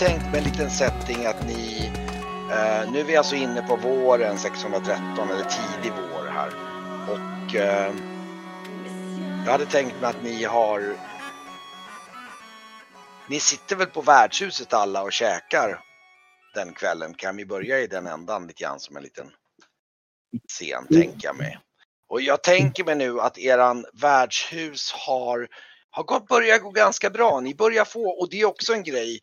tänkt mig en liten setting att ni... Eh, nu är vi alltså inne på våren 613 eller tidig vår här. Och eh, jag hade tänkt mig att ni har... Ni sitter väl på värdshuset alla och käkar den kvällen. Kan vi börja i den ändan lite grann som en liten scen, tänker jag mig. Och jag tänker mig nu att eran värdshus har, har gått, börjat gå ganska bra. Ni börjar få, och det är också en grej,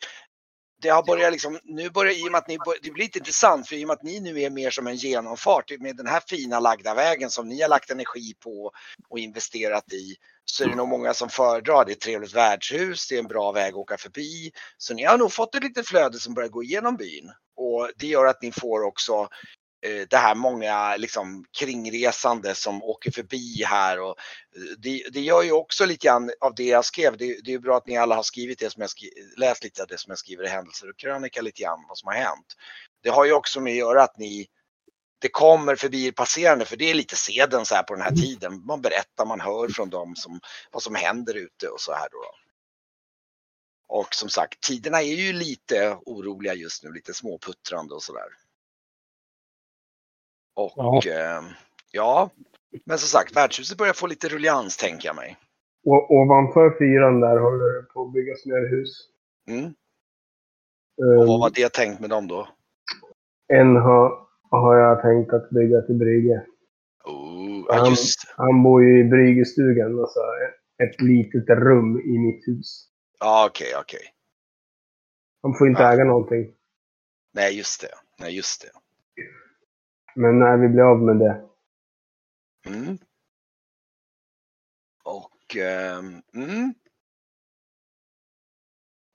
det har börjat liksom, nu börjar i och med att ni, det blir lite intressant för i och med att ni nu är mer som en genomfart med den här fina lagda vägen som ni har lagt energi på och investerat i så är det nog många som föredrar. Det är ett trevligt värdshus, det är en bra väg att åka förbi. Så ni har nog fått ett litet flöde som börjar gå igenom byn och det gör att ni får också Eh, det här många liksom kringresande som åker förbi här och eh, det, det gör ju också lite grann av det jag skrev. Det, det är bra att ni alla har skrivit det som jag skri, läst lite av det som jag skriver i händelser och krönika lite grann vad som har hänt. Det har ju också med att göra att ni det kommer förbi passerande för det är lite seden så här på den här tiden. Man berättar, man hör från dem som, vad som händer ute och så här då. Och som sagt, tiderna är ju lite oroliga just nu, lite småputtrande och sådär. Och ja. Eh, ja, men som sagt, värdshuset börjar få lite rullians tänker jag mig. Och ovanför fyran där håller det på att byggas mer hus. Mm. Um, och vad var det tänkt med dem då? En har, har jag tänkt att bygga till Brygge. Oh, ja. Han, han bor ju i Bryggestugan, alltså ett litet rum i mitt hus. Ja, okej, okay, okej. Okay. Han får inte ja. äga någonting. Nej, just det. Nej, just det. Men när vi blir av med det. Mm. Och, eh, mm.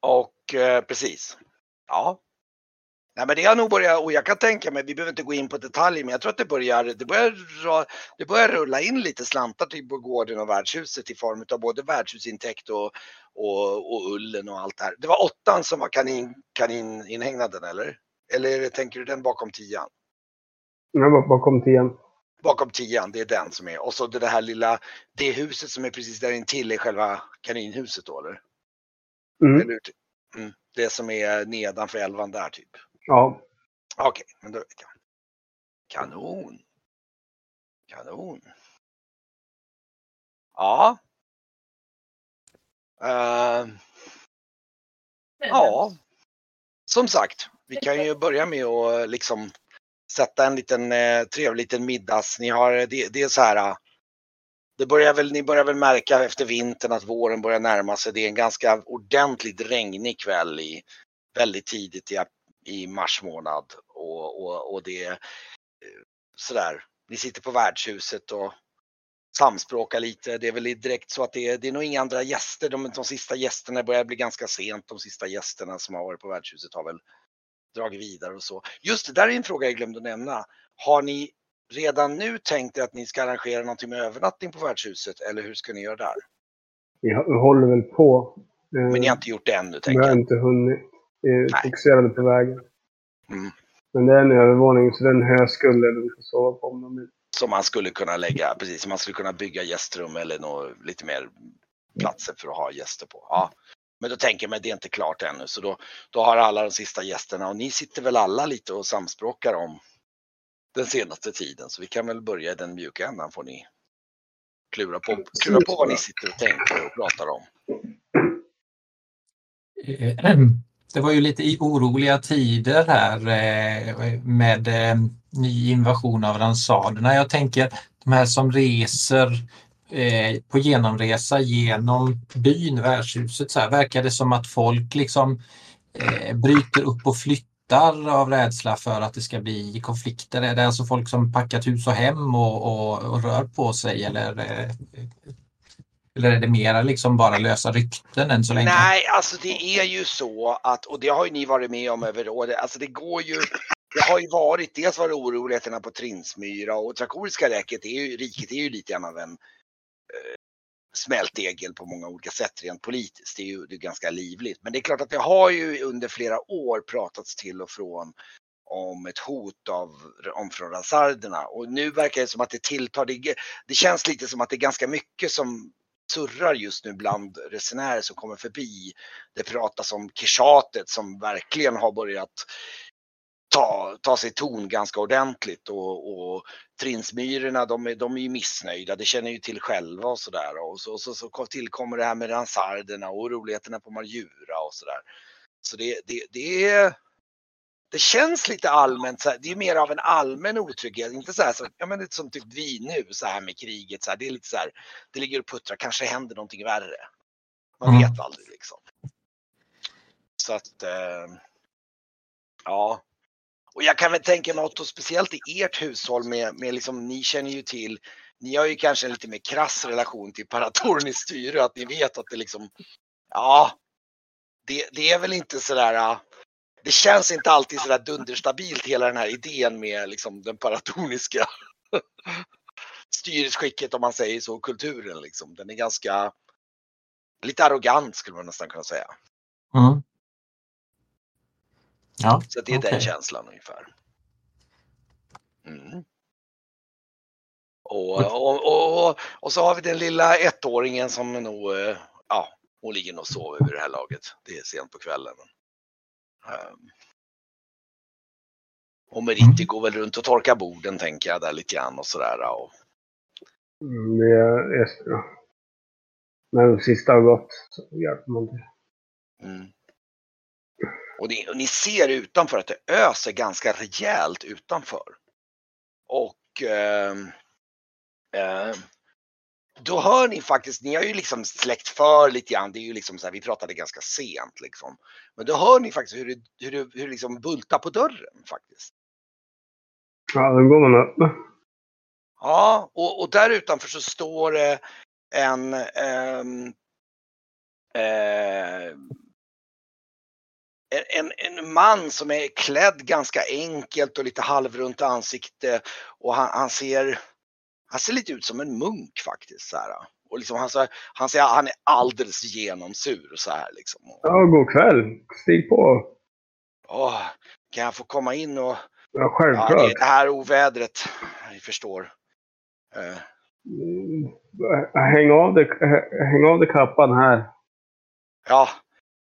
Och eh, precis. Ja. Nej men det har nog börjat, och jag kan tänka mig, vi behöver inte gå in på detaljer, men jag tror att det börjar, det börjar, det börjar rulla in lite slantar typ till gården och värdshuset i form av både värdshusintäkt och, och, och ullen och allt det här. Det var åttan som var kanin, kanininhägnaden eller? Eller tänker du den bakom tian? Ja, bakom tian. Bakom tian, det är den som är. Och så det här lilla, det huset som är precis där intill är själva kaninhuset då eller? Mm. eller mm. Det som är nedanför älvan där typ? Ja. Okej, okay, men då vet jag. Kanon. Kanon. Ja. Uh, ja. Som sagt, vi kan ju börja med att liksom sätta en liten eh, trevlig liten middags. Ni har, det, det är så här. Eh, det börjar väl, ni börjar väl märka efter vintern att våren börjar närma sig. Det är en ganska ordentligt regnig kväll i, väldigt tidigt i, i mars månad. Och, och, och det eh, är sådär. Ni sitter på värdshuset och samspråkar lite. Det är väl direkt så att det är, det är nog inga andra gäster. De, de sista gästerna börjar bli ganska sent. De sista gästerna som har varit på värdshuset har väl dragit vidare och så. Just det där är en fråga jag glömde att nämna. Har ni redan nu tänkt er att ni ska arrangera någonting med övernattning på värdshuset eller hur ska ni göra där? Vi håller väl på. Men ni har inte gjort det ännu? Vi har inte hunnit. Vi är fokuserade på vägen. Mm. Men det är en övervåning så den höskulle vi får sova på om de vill. Som man skulle kunna lägga, precis, som man skulle kunna bygga gästrum eller nå, lite mer platser för att ha gäster på. Ja. Men då tänker jag mig det är inte klart ännu så då, då har alla de sista gästerna och ni sitter väl alla lite och samspråkar om den senaste tiden så vi kan väl börja i den mjuka ändan får ni klura på, klura på vad ni sitter och tänker och pratar om. Eh, ehm, det var ju lite oroliga tider här eh, med eh, ny invasion av ransaderna. Jag tänker de här som reser eh, på genomresa genom byn, värdshuset, så här, verkar det som att folk liksom eh, bryter upp och flyttar av rädsla för att det ska bli konflikter? Är det alltså folk som packat hus och hem och, och, och rör på sig eller eh, eller är det mera liksom bara lösa rykten än så länge? Nej, alltså det är ju så att, och det har ju ni varit med om över året, alltså det går ju det har ju varit, dels var det oroligheterna på Trinsmyra och Trakoriska räcket, är ju, riket är ju lite grann av en smältdegel på många olika sätt rent politiskt. Det är ju det är ganska livligt. Men det är klart att det har ju under flera år pratats till och från om ett hot av, om från razarderna och nu verkar det som att det tilltar. Det, det känns lite som att det är ganska mycket som, surrar just nu bland resenärer som kommer förbi. Det pratas om Kishatet som verkligen har börjat ta, ta sig ton ganska ordentligt och, och Trinsmyrorna de är, de är ju missnöjda, det känner ju till själva och sådär. Och så, så, så tillkommer det här med ransarderna och oroligheterna på Marjura och sådär. Så det, det, det är det känns lite allmänt, det är mer av en allmän otrygghet, inte så här så, ja men det som typ vi nu så här med kriget, så här, det är lite så här, det ligger och puttrar, kanske händer någonting värre. Man Mm. vet aldrig liksom. Så att, eh, ja. Och jag kan väl tänka mig att speciellt i ert hushåll med, med liksom, ni känner ju till, ni har ju kanske en lite mer krass relation till Paratornis styre, att ni vet att det liksom, ja, det, det är väl inte sådär, äh, det känns inte alltid sådär dunderstabilt hela den här idén med liksom den paratoniska styresskicket om man säger så, kulturen liksom. Den är ganska, lite arrogant skulle man nästan kunna säga. Mm. Ja, Så det är den Okej. känslan ungefär. Mm. Och, och, och, och, så har vi den lilla ettåringen som nog, eh, ja, hon ligger nog och sover vid det här laget. Det är sent på kvällen. Um, och Meriti går väl runt och torkar borden tänker jag där lite grann och sådär. Och, Mm, det är Esper. När de sista har gått så hjälper man till. mm. Och, ni, och ni ser utanför att det öser ganska rejält utanför. Och ehm, ehm, då hör ni faktiskt, ni har ju liksom släckt för lite grann, det är ju liksom så här, vi pratade ganska sent liksom. Men då hör ni faktiskt hur det, hur det, hur det liksom bultar på dörren faktiskt. Ja, då går man upp. Ja, och, och där utanför så står det en ehm, eh, en, en man som är klädd ganska enkelt och lite halvrunt ansikte och han, han ser han ser lite ut som en munk faktiskt. Så här. Och liksom han, han säger han är alldeles genomsur så här liksom. Ja, god kväll. Stig på. Åh, kan jag få komma in och Ja, ja, självklart. det är det här ovädret, ni förstår. Mm, Häng av dig, häng av dig kappan här. Ja,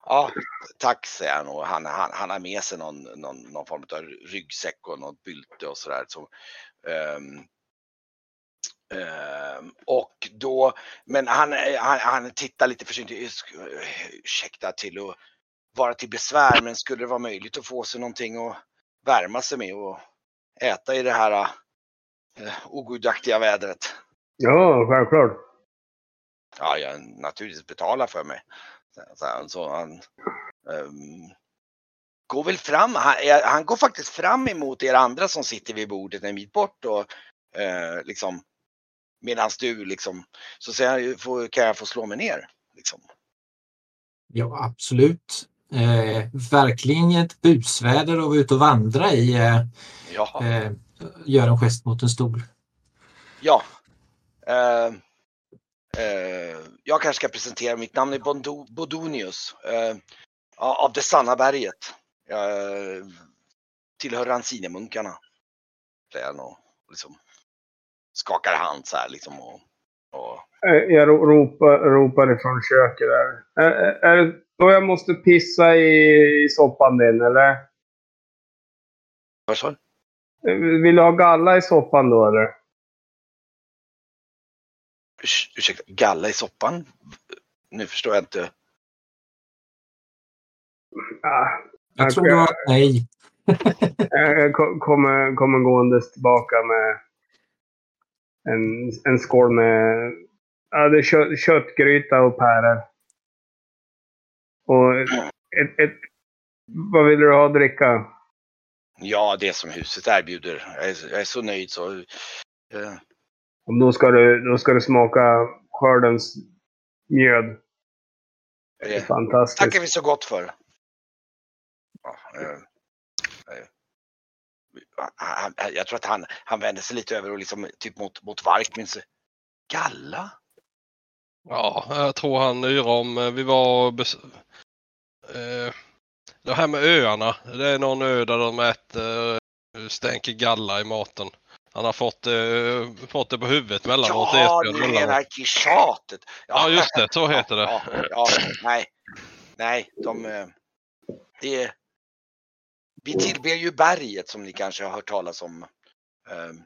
ja tack säger han och han, han, han har med sig någon, någon, någon form av ryggsäck och något bylte och sådär. Så, ehm, ehm, och då, men han, han, han tittar lite försynt, ursäkta till att vara till besvär, men skulle det vara möjligt att få sig någonting att värma sig med och äta i det här eh, ogudaktiga vädret? Ja, självklart. Ja, jag naturligtvis betalar för mig. Så, han- så han ehm, går väl fram, han, eh, han går faktiskt fram emot er andra som sitter vid bordet en bit bort och eh, liksom medans du liksom så säger han, "Får- kan jag få slå mig ner? Liksom. ja absolut. Eh, verkligen ett busväder att vara ute och vandra i. Eh, Ja, eh, gör en gest mot en stol. ja. Eh, jag kanske ska presentera, mitt namn är Bodonius eh, av det sanna berget. Jag eh, tillhör Ransinemunkarna. Säger han och liksom skakar hand så här liksom. Och, och, Eh, Jag ro- ropar, ropar ifrån köket där. Är, är- det då jag måste pissa i, i soppan din, eller? vad sa du? Eh, Vill du ha galla i soppan då, eller? Urs- Ursäkta, galla i soppan? Nu förstår jag inte. Ah, Jag tror det var nej. jag ko- kommer, kommer gåendes tillbaka med en, en skål med ja, det är kött, köttgryta och päror. Och ett, ett, vad vill du ha att dricka? Ja, det som huset erbjuder. Jag är, jag är så nöjd så. Och då ska du, då ska du smaka skördens mjöd. Det är eh, fantastiskt. tackar vi så gott för. Ja, eh, eh, han, han- jag tror att han, han vänder sig lite över och liksom typ mot, mot Varkmins. Galla? Ja, jag tror han yrar om eh, vi var bes- eh, det här med öarna. Det är någon ö där de äter, eh, stänker galla i maten. Han har fått, eh, fått det på huvudet mellanåt. Ja, du menar kischatet. Ja, just det. Så heter det. Ja, ja, nej. Nej, de... eh, Det... Vi tillber ju berget som ni kanske har hört talas om. Ehm,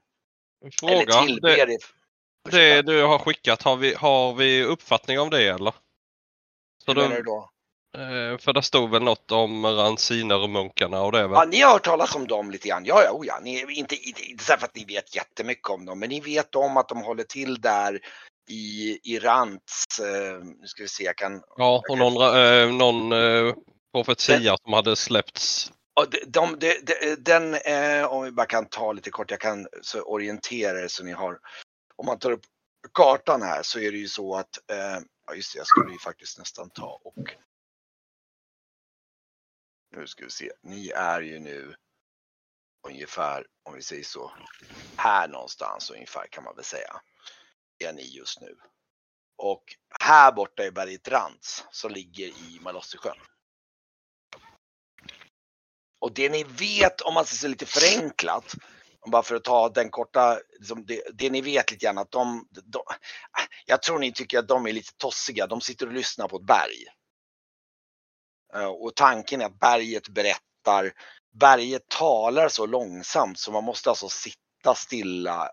Fråga. Eller tillber Det, det. du har skickat, har vi, har vi uppfattning om det eller? Så Hur menar du då, för det stod väl något om ransiner och munkarna och det väl? Ja, ni har hört talas om dem lite grann. Ja, ja, oh ja. Ni, inte, inte, inte så för att ni vet jättemycket om dem, men ni vet om att de håller till där i, i Rants. Eh, nu ska vi se, jag kan... Ja, och någon, ra- eh, någon eh, profetia som hade släppts. De, de, de, de, den, eh, om vi bara kan ta lite kort, jag kan så orientera er så ni har. Om man tar upp kartan här så är det ju så att, eh, ja just det, jag skulle ju faktiskt nästan ta och. Nu ska vi se, ni är ju nu ungefär, om vi säger så, här någonstans ungefär kan man väl säga. Är ni just nu. Och här borta är berget Rants som ligger i Malossesjön. Och det ni vet, om man ser lite förenklat, bara för att ta den korta, liksom det, det ni vet lite grann att de, de, jag tror ni tycker att de är lite tossiga, de sitter och lyssnar på ett berg. Eh, och tanken är att berget berättar, berget talar så långsamt så man måste alltså sitta stilla.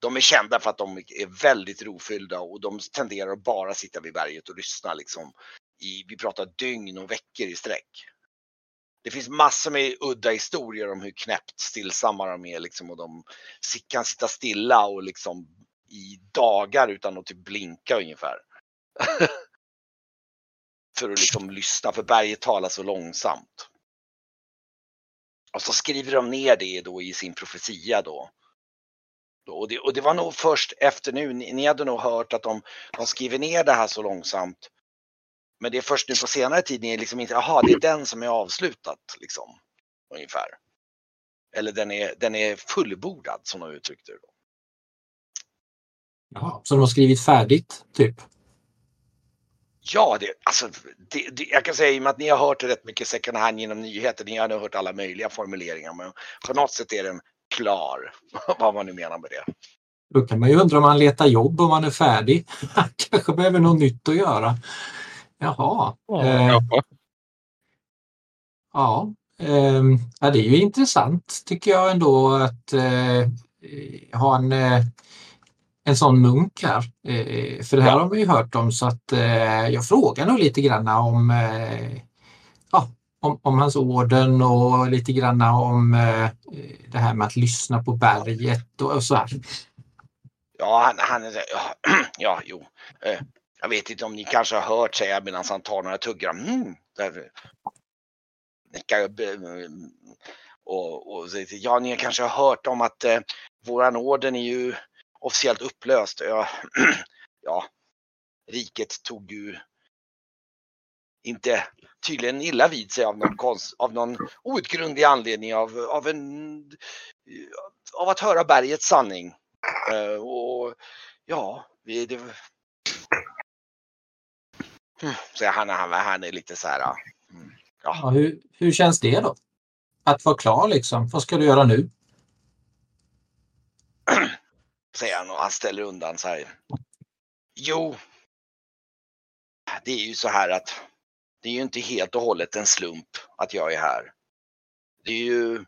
De är kända för att de är väldigt rofyllda och de tenderar att bara sitta vid berget och lyssna liksom i, vi pratar dygn och veckor i sträck. Det finns massor med udda historier om hur knäppt stillsamma de är liksom och de kan sitta stilla och liksom i dagar utan att typ blinka ungefär. för att liksom lyssna, för berget talar så långsamt. Och så skriver de ner det då i sin profetia då. Och det, och det var nog först efter nu, ni, ni hade nog hört att de, de skriver ner det här så långsamt. Men det är först nu på senare tid ni är liksom inte, jaha det är den som är avslutat liksom. Ungefär. Eller den är, den är fullbordad som de uttryckte det. Då. Jaha, så de har skrivit färdigt, typ? Ja, det, alltså, det, det, jag kan säga i och med att ni har hört rätt mycket second hand genom nyheter, ni har nog hört alla möjliga formuleringar, men på något sätt är den klar, vad man nu menar med det. Då kan man ju undra om man letar jobb om man är färdig. Han kanske behöver något nytt att göra. Jaha. Eh, Ja. ja. ehm, ja, det är ju intressant tycker jag ändå att eh, ha en, eh, en sån munk här. Eh, för det här har man ju hört om så att eh, jag frågar nog lite granna om, eh, ja, om, om hans orden och lite granna om det här med att lyssna på berget och, och så här. Ja, han, han är ja, ja, jo. Jag vet inte om ni kanske har hört säga medan han tar några tuggar. Mm, där, och, och ja, ni kanske har hört om att eh, våran orden är ju officiellt upplöst. Ja, ja, riket tog ju inte tydligen illa vid sig av någon, konst, av någon outgrundlig anledning av, av, en, av att höra bergets sanning. Eh, och ja, vi, det... Hmm, Så han, han, han är lite så här. mm, Ja, Ja, hur, hur känns det då? Att vara klar liksom. Vad ska du göra nu? säger han och han ställer undan så här. Jo. Det är ju så här att det är ju inte helt och hållet en slump att jag är här. Det är ju,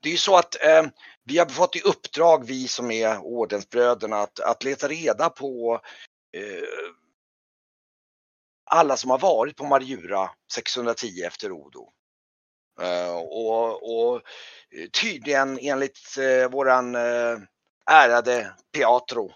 det är ju så att eh, vi har fått i uppdrag, vi som är ordensbröderna, att, att leta reda på eh, alla som har varit på Marjura 610 efter Odo. Eh, och, och tydligen enligt eh, våran eh, ärade Pietro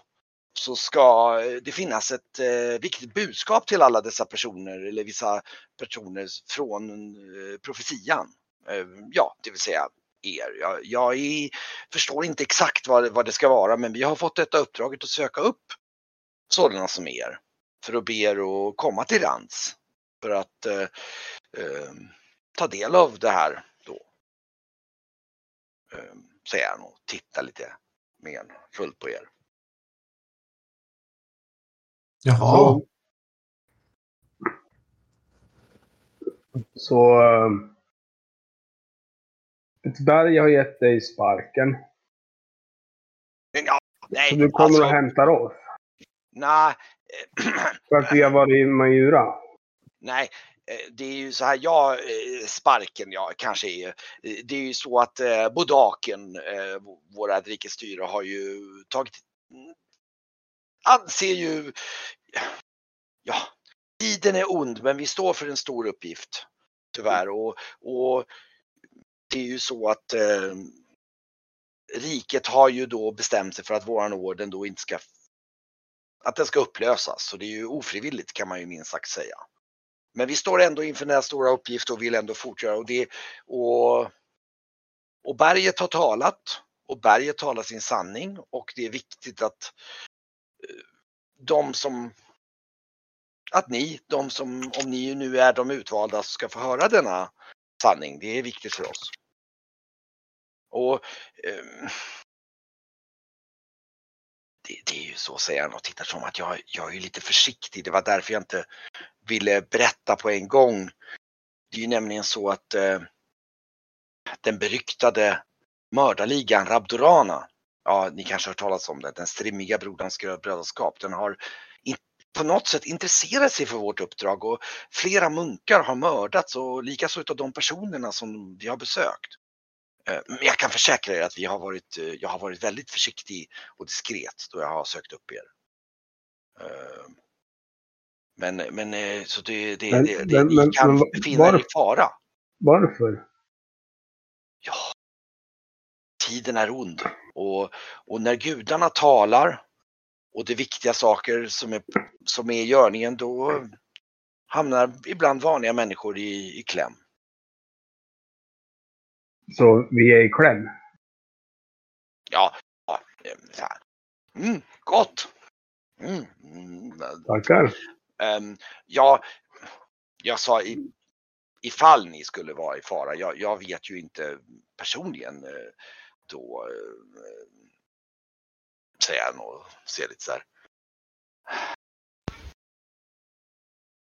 så ska det finnas ett eh, viktigt budskap till alla dessa personer eller vissa personer från eh, profetian. Eh, ja, det vill säga er. Jag, jag är, förstår inte exakt vad, vad det ska vara men vi har fått detta uppdraget att söka upp sådana som er för att be er att komma till Rans för att eh, eh, ta del av det här då. Eh, säger han och tittar lite mer fullt på er. Jaha. Så eh, ett berg har gett dig sparken. nej, Så du kommer alltså, och hämtar oss? nej, För att vi har varit i Majura? nej, eh, det är ju så här, jag, eh, sparken, ja, kanske är, eh, det är ju så att eh, Bodaken, eh, våra rikesstyre, har ju tagit, mm, anser ju, ja, tiden är ond, men vi står för en stor uppgift, tyvärr, och, och det är ju så att eh, riket har ju då bestämt sig för att våran orden då inte ska, att den ska upplösas, så det är ju ofrivilligt kan man ju minst sagt säga. Men vi står ändå inför den här stora uppgiften och vill ändå fortsätta och det och, och berget har talat och berget talar sin sanning och det är viktigt att eh, de som att ni, de som, om ni nu är de utvalda, ska få höra denna sanning. Det är viktigt för oss. Och eh, det, det är ju så, säger han och tittar som att jag, jag är lite försiktig. Det var därför jag inte ville berätta på en gång. Det är ju nämligen så att eh, den beryktade mördarligan Rabdorana, ja ni kanske har hört talas om det, den strimmiga broderns brödraskap, den har in, på något sätt intresserat sig för vårt uppdrag och flera munkar har mördats och likaså utav de personerna som vi har besökt. Eh, men jag kan försäkra er att vi har varit, eh, jag har varit väldigt försiktig och diskret då jag har sökt upp er. Eh, men, men eh, så det, det, Men- det, det men- kan men befinna er i fara. Varför? Ja, tiden är ond och, och när gudarna talar och det är viktiga saker som är, som är i görningen då hamnar ibland vanliga människor i, i kläm. Så vi är i kläm? Ja, ja. Mm, gott! Mm, mm, Tackar. Ehm, ja, jag sa i, ifall ni skulle vara i fara. Jag, jag vet ju inte personligen eh, då, eh, säger han och ser lite så här.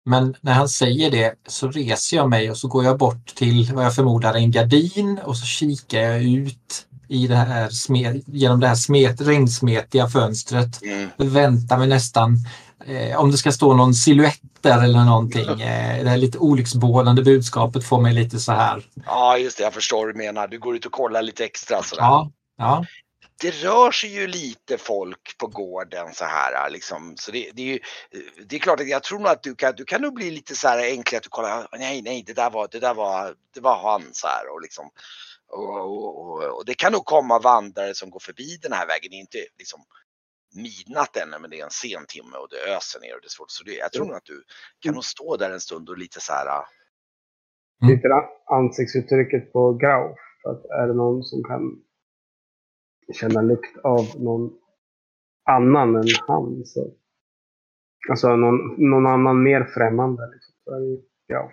Men när han säger det så reser jag mig och så går jag bort till vad jag förmodar en gardin och så kikar jag ut i det här smet, genom det här smet, regnsmetiga fönstret. Mm. Väntar mig nästan eh, om det ska stå någon silhuett där eller någonting. Eh, det här lite olycksbådande budskapet får mig lite så här. Ja, just det, jag förstår vad du menar. Du går ut och kollar lite extra sådär. Ja, ja. det rör sig ju lite folk på gården så här liksom. Så det, det är ju, det är klart att jag tror nog att du kan, du kan nog bli lite så här enklare att du kollar, nej, nej, det där var, det där var, det var han så här och liksom. Och, och, och, och det kan nog komma vandrare som går förbi den här vägen, inte liksom midnatt ännu men det är en sen timme och det öser ner och det är svårt. Så det, jag tror nog att du kan nog stå där en stund och lite så här, Sitter ansiktsuttrycket på Grau? För att är det någon som kan känna lukt av någon annan än han så... Alltså någon, någon annan mer främmande. Liksom. Så är det ju Grau.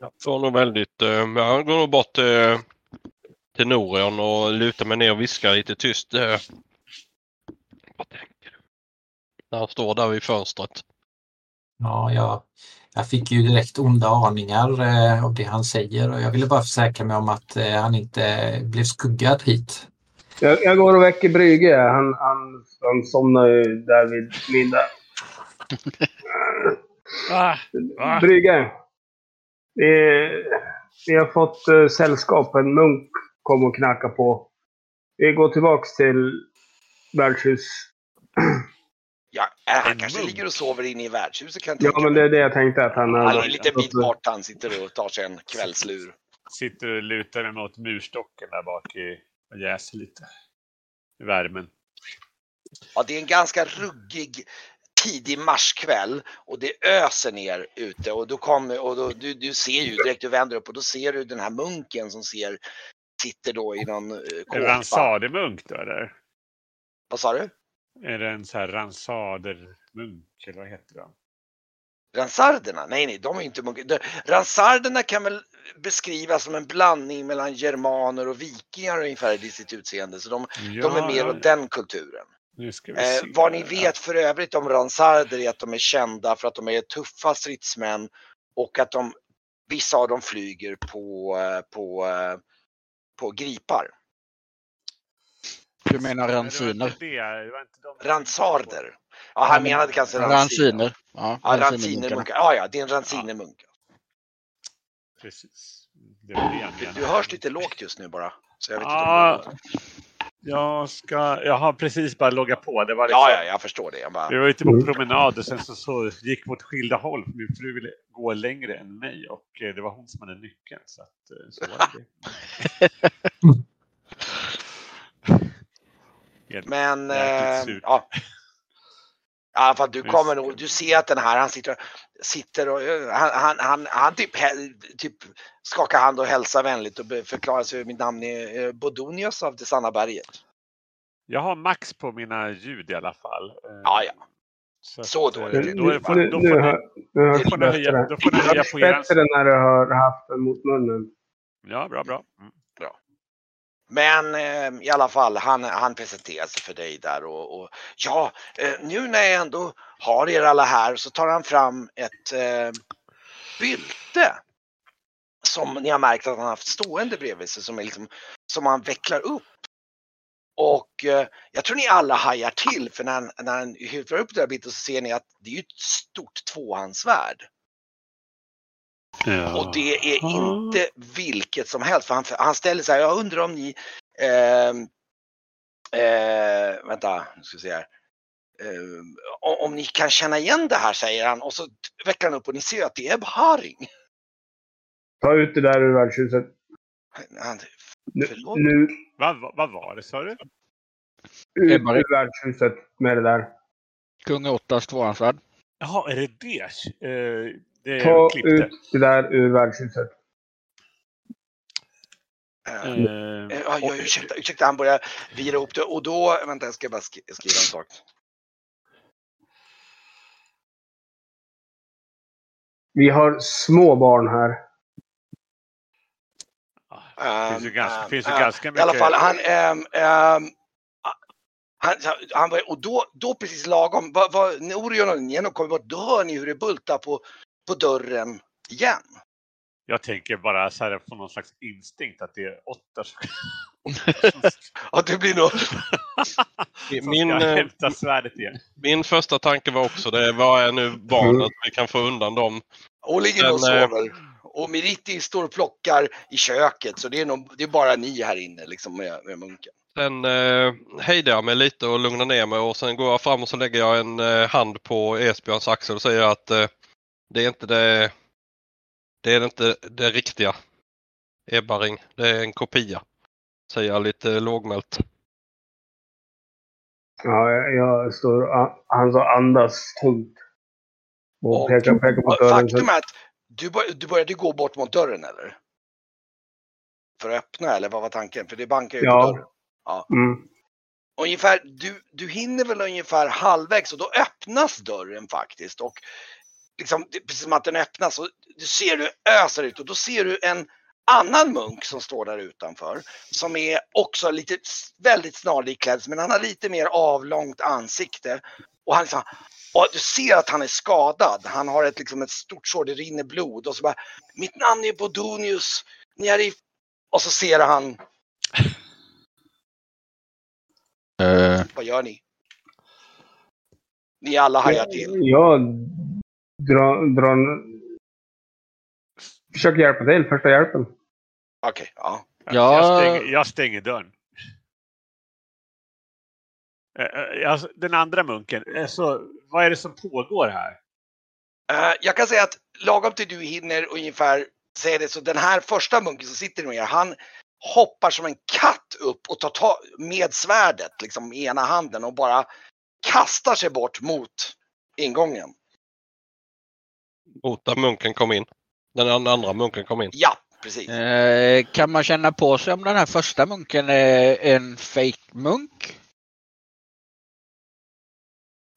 Jag får nog väldigt, eh, jag går nog bort till, till Norion och lutar mig ner och viskar lite tyst. eh, Vad tänker du? När han står där vid fönstret. ja jag, jag fick ju direkt onda aningar eh, av det han säger och jag ville bara försäkra mig om att eh, han inte blev skuggad hit. Jag, jag går och väcker Brygge. Han, han, han somnar ju där vid middag. Ah? Brygge. Vi, vi har fått uh, sällskap. En munk kom och knackade på. Vi går tillbaks till värdshus. ja, äh, han kanske ligger och sover inne i värdshuset kan jag Ja, tänka men mig. det är det jag tänkte att han Han är en liten bit bort, han sitter och tar sig en kvällslur. Sitter och lutar mot murstocken där bak i, och jäser lite. I värmen. Ja, det är en ganska ruggig tidig marskväll och det öser ner ute och då kommer och då, du, du ser ju direkt, du vänder upp och då ser du den här munken som ser, sitter då i någon eh, Är det kåpa. ransademunk då eller? Vad sa du? Är det en så här ransadermunk eller vad heter det? Ransarderna? Nej, nej, de är inte munkar. De- Ransarderna kan väl beskrivas som en blandning mellan germaner och vikingar ungefär i sitt utseende. Så de, de är mer åt den kulturen. Eh, vad ni vet för övrigt om ransarder är att de är kända för att de är tuffa stridsmän och att de, vissa av dem flyger på, eh, på, eh, på gripar. Du menar Men det var ransiner? inte det, det var inte de- Ransarder. Ja, han menade kanske ransiner. Ransiner. Ja, Ja, ransinermunkar. Ja, ja, det är en ransinermunk. Precis. Det var det Du, du hörs lite lågt just nu bara. Så jag vet Ja, inte om Jag ska... Jag har precis bara loggat på. Det var liksom, Ja, ja, jag förstår det. Jag bara... Vi var ute på promenad och sen så, så gick mot skilda håll. Min fru ville gå längre än mig och eh, det var hon som hade nyckeln. Så, att, eh, så var det. Men, eh, surt. Ja. Fall, du Visst. kommer nog, du ser att den här, han sitter, sitter och, han, han, han, han typ, typ skakar hand och hälsar vänligt och förklarar sig, mitt namn är eh, Bodonius av det sanna berget. Jag har max på mina ljud i alla fall. Eh, Ja, ja. Så eh, dåligt. Då, då, då då får ni höja på er. bättre när du har haft den mot munnen. Ja, bra, bra. Mm. Men eh, i alla fall, han, han presenterar sig för dig där och, och ja, eh, nu när jag ändå har er alla här så tar han fram ett eh, bylte. Som ni har märkt att han haft stående bredvid sig som, är liksom, som han vecklar upp. Och eh, jag tror ni alla hajar till för när han, när han hyfsar upp det här byltet så ser ni att det är ett stort tvåhandsvärd. Ja. Och det är inte vilket som helst. För han, han ställer sig här, jag undrar om ni, ehm, eh, vänta, nu ska vi se här. Eh, om, ni kan känna igen det här säger han och så vecklar han upp och ni ser att det är Haring. Ta ut det där ur värdshuset. Han, Nu, Vad, vad, vad var det sa du? ut ur värdshuset med det där. Kung Åttas tvåhandsvärd. Jaha, är det det? Eh, det Ta klippte. ut det där ur värdshuset. eh, Eh, eh, ja, ja, ursäkta, ursäkta, han börjar vira ihop det och då, vänta jag ska bara skri- skriva en sak. Vi har små barn här. Det finns ju ganska, finns ju ganska I mycket. alla fall, han, ehm, ehm, han, han var, och då, då precis lagom, vad, vad, Orion och Neno kommer bort, då hör ni hur det bultar på, på dörren igen. Jag tänker bara så här på någon slags instinkt att det är åtta som Ja, det blir nog... Min, eh, hämta svärdet igen. min första tanke var också det. Vad är nu barnet? Vi kan få undan dem. Och ligger och Men, sover. Och Meriti står och plockar i köket, så det är, nog, det är bara ni här inne liksom med, med munken. Sen eh, hejdar jag mig lite och lugnar ner mig och sen går jag fram och så lägger jag en eh, hand på Esbjörns axel och säger att eh, det är inte det, det är inte det riktiga Ebbaring. Det är en kopia. Säger jag lite lågmält. Ja, jag- står han så andas tungt. Och, Och- pekar, pekar på Och dörren. faktum är att du, bör, du började gå bort mot dörren eller? För att öppna eller vad var tanken? För det bankar ju Ja. på dörren. Mm. Ungefär, du, du hinner väl ungefär halvvägs och då öppnas dörren faktiskt. Och liksom, precis som att den öppnas och du ser du öser ut och då ser du en annan munk som står där utanför. Som är också lite väldigt snarlik klädd men han har lite mer avlångt ansikte. Och, han liksom, och du ser att han är skadad. Han har ett, liksom ett stort sår, det rinner blod. Och så bara, mitt namn är Bodonius. Ni är i... Och så ser han, Eh, vad gör ni? Ni alla hajar till. Jag drar... drar försöker hjälpa till. Första hjälpen. Okej, ja. Ja. Jag, stänger, jag stänger dörren. Eh, eh, den andra munken, eh, så, vad är det som pågår här? Jag kan säga att lagom till du hinner ungefär säga det så den här första munken som sitter med er, han hoppar som en katt upp och tar tag med svärdet liksom i ena handen och bara kastar sig bort mot ingången. Mot där munken kom in. Den an- andra munken kom in. Ja, precis. eh, kan man känna på sig om den här första munken är en fake munk?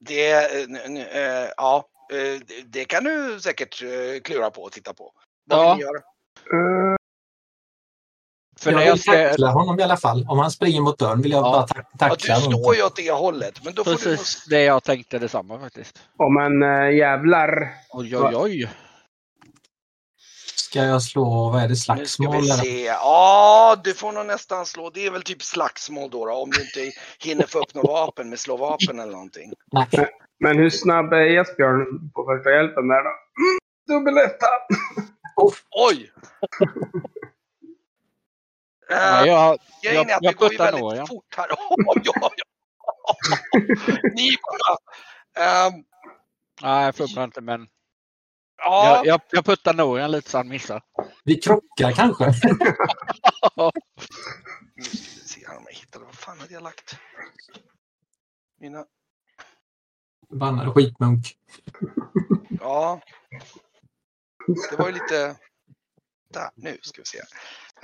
Det, eh, eh, ja, eh, det- det kan du säkert eh, klura på och titta på. Vad Ja. vill ni göra? För jag vill jag ska... tackla honom i alla fall. Om han springer mot dörren vill jag Ja. bara ta- Ja, tackla du honom. står ju åt det hållet, men då får du Precis det jag tänkte detsamma faktiskt. Om en äh, jävlar. Oj oj oj. Ska jag slå, vad är det, Nu ska slagsmål? vi se. Ja, du får nog nästan slå. Det är väl typ slagsmål då, då om du inte hinner få upp något vapen med slå vapen eller någonting. Nej. Men hur snabb är Esbjörn på första hjälpen där då? Mm, dubbeletta! Oj! Ja, Uh, jag, grejen är jag- att jag det går ju väldigt nog, ja. fort här. Oj, oj. Ni bara... ehm, nej, jag fubblar inte men ja, jag, jag, jag puttar Norian lite så han missar. Vi krockar kanske. nu ska vi se här om jag hittar det. Vad fan hade jag lagt? Mina... Bannade skitmunk. Ja. Det var ju lite... Där, nu ska vi se.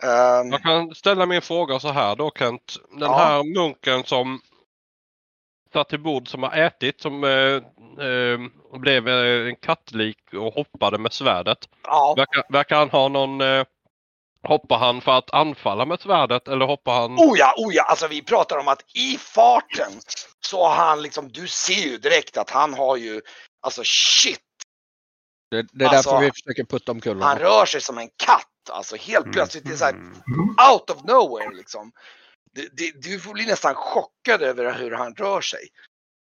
Ehm, Jag kan ställa min fråga så här då Kent. Den Ja. här munken som satt till bord som har ätit som eh, eh, blev en kattlik och hoppade med svärdet. ja, Verkar, verkar han ha någon... Eh, hoppar han för att anfalla med svärdet eller hoppar han... Oh ja, oh ja, alltså vi pratar om att i farten så har han liksom, du ser ju direkt att han har ju, alltså shit, Det, det är Alltså, därför vi försöker putta omkull han honom. rör sig som en katt. Alltså helt plötsligt, det är så här Mm. out of nowhere liksom. Det, det, du får bli nästan chockad över hur han rör sig.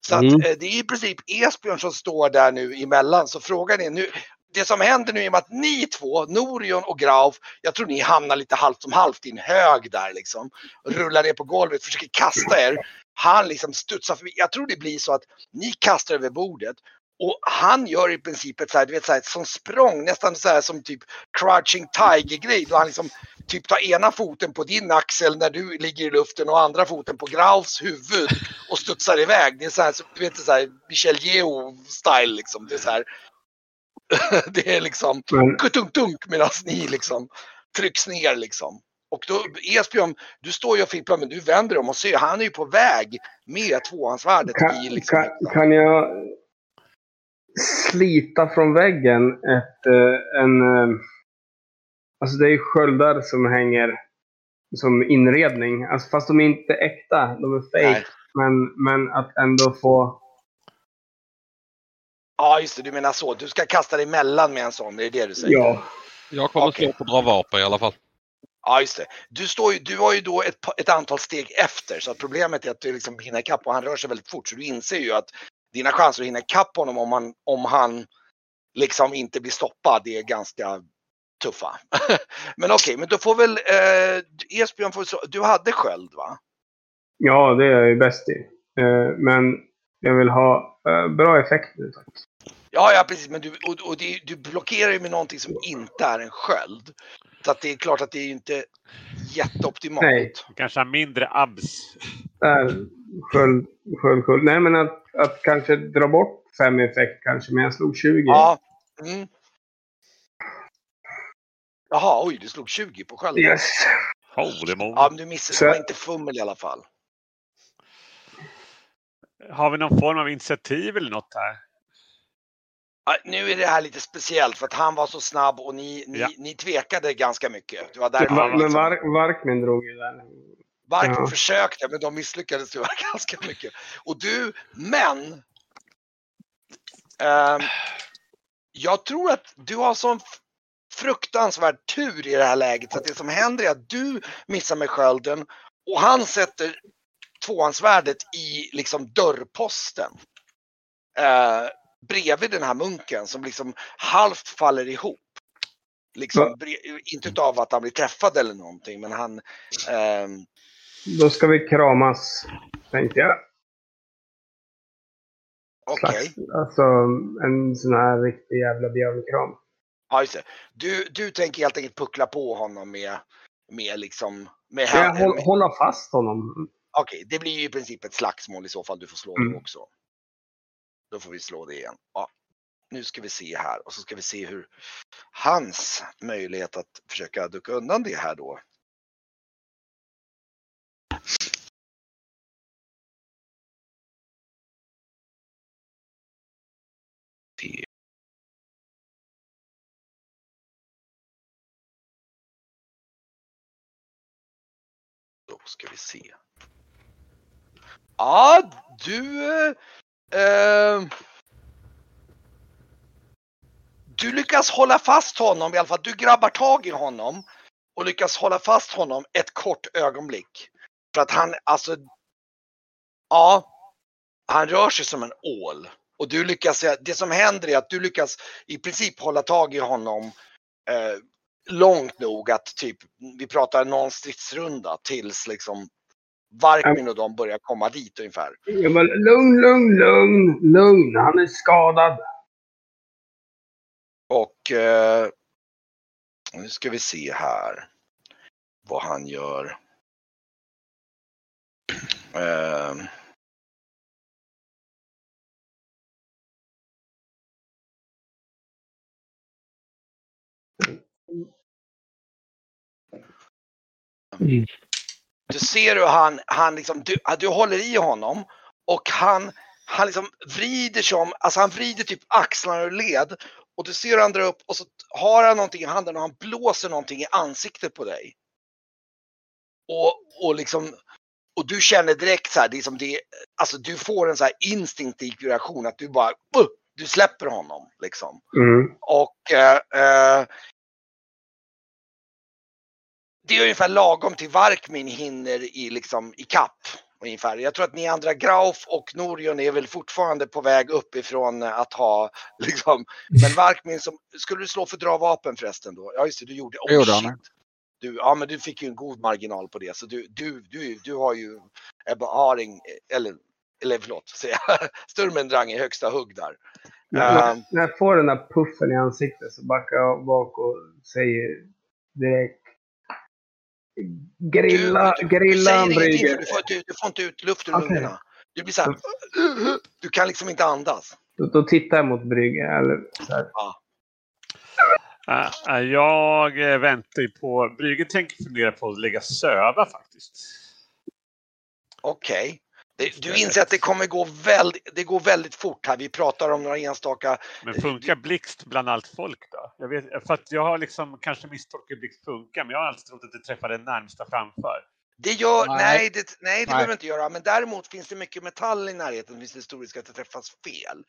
Så att, Mm. eh, det är i princip Esbjörn som står där nu emellan. Så frågan är nu, det som händer nu är att ni två, Norion och Grauf, jag tror ni hamnar lite halvt som halvt i en hög där liksom. Rullar ner på golvet, försöker kasta er. Han liksom studsar förbi. Jag tror det blir så att ni kastar över bordet. Och han gör i princip ett så här, du vet, så här, som språng, nästan så här som typ crouching tiger-grej. Då han liksom typ tar ena foten på din axel när du ligger i luften och andra foten på Graufs huvud och studsar iväg. Det är så här, du vet, så här Michel Yeo-style liksom. Det är så här. det är liksom Men kutunk-tunk medan ni liksom trycks ner liksom. Och då, Esbjörn, du står ju och fipplar men du vänder om och ser, han är ju på väg med tvåhandsvärdet i kan, liksom. kan, kan jag slita från väggen ett, eh, en... eh, Alltså det är ju sköldar som hänger som inredning. Alltså fast de är inte äkta, de är fake. Men, men att ändå få... Ja just det, du menar så. Du ska kasta dig emellan med en sån, det är det du säger? Ja. Jag kommer Okej. slå på dra vapen i alla fall. Ja, just det. Du, står ju, du har ju då ett, ett antal steg efter så att problemet är att du liksom hinner ikapp och han rör sig väldigt fort så du inser ju att dina chanser att hinna ikapp honom om han, om han liksom inte blir stoppad det är ganska tuffa. men okej, men då får väl eh, Esbjörn, får, du hade sköld va? ja, det är jag ju bäst i. Eh, Men jag vill ha eh, bra effekt nu. Ja, ja precis, men du, och, och det, du blockerar ju med någonting som inte är en sköld. Så att det är klart att det är ju inte jätteoptimalt. Nej. Kanske har mindre abs. Där, sköld, sköld, sköld. Nej, men att, att kanske dra bort fem effekt kanske, men jag slog 20. Ja. Mm. Jaha, oj, du slog 20 på skölden. Yes. Holy moly. Ja, men du missade. Så- Det var inte fummel i alla fall. Har vi någon form av initiativ eller något här? Nu är det här lite speciellt för att han var så snabb och ni, ni, Ja. ni tvekade ganska mycket. Det var därför Men, han men liksom, Var, Varkmin drog ju där. Varken ja. försökte, men de misslyckades tyvärr ganska mycket. Och du, men. ehm, jag tror att du har sån fruktansvärd tur i det här läget så att det som händer är att du missar med skölden och han sätter tvåhandsvärdet i liksom dörrposten. Eh, bredvid den här munken som liksom halvt faller ihop. Liksom, inte utav att han blir träffad eller någonting men han ehm, Då ska vi kramas, tänkte jag. Okej. Slags, alltså en sån här riktig jävla björnkram. Ja, just det. Du, du tänker helt enkelt puckla på honom med, med liksom... Med jag håll, hålla fast honom? Okej, det blir ju i princip ett slagsmål i så fall. Du får slå Mm. också. Då får vi slå det igen. Ja. Nu ska vi se här och så ska vi se hur hans möjlighet att försöka ducka undan det här då. Då ska vi se. Ja, du... Eh, Ehm. Du lyckas hålla fast honom i alla fall. Du grabbar tag i honom och lyckas hålla fast honom ett kort ögonblick. För att han, alltså, ja, han rör sig som en ål. Och du lyckas, det som händer är att du lyckas i princip hålla tag i honom eh, långt nog att typ, vi pratar någon stridsrunda tills liksom Varkmin och de börjar komma dit ungefär. Jag bara, lugn, lugn, lugn, lugn. Han är skadad. Och eh, nu ska vi se här vad han gör. Eh, Mm. Du ser hur han, han liksom, du, du håller i honom och han, han liksom vrider sig om, alltså han vrider typ axlarna ur led och du ser hur han drar upp och så har han någonting i handen och han blåser någonting i ansiktet på dig. Och, och liksom, och du känner direkt så här, det är som det, alltså du får en så här instinktiv reaktion att du bara, uh, du släpper honom liksom. Mm. Och eh, eh, det är ungefär lagom till Varkmin hinner i, liksom, i kapp. Ungefär. Jag tror att ni andra, Grauf och Norion, är väl fortfarande på väg uppifrån att ha, liksom, men Varkmin som, skulle du slå för dra vapen förresten då? Ja just det, du gjorde, Det oh, gjorde han. shit. Du, ja men du fick ju en god marginal på det så du, du, du, du har ju Ebba Haring, eller, eller förlåt, Sturmendrang i högsta hugg där. Ehm. när jag får den där puffen i ansiktet så backar jag bak och säger direkt Grilla, du, grilla du säger du får, du, du får inte ut luft ur Okej. lungorna. Du blir så här, du kan liksom inte andas. Då, då tittar jag mot Brygger. Eller så här. Äh, äh, jag väntar ju på... Brygge tänker fundera på att lägga söva faktiskt. Okej. Det- Du inser att det kommer gå väldigt, det går väldigt fort här. Vi pratar om några enstaka. Men funkar blixt bland allt folk då? Jag, vet, för att jag har liksom kanske misstolkat hur blixt funkar, men jag har alltid trott att det träffar den närmsta framför. Det gör, nej, Nej. det, nej, det Nej. behöver det inte göra. Men däremot finns det mycket metall i närheten. Finns det stor risk att det träffas fel.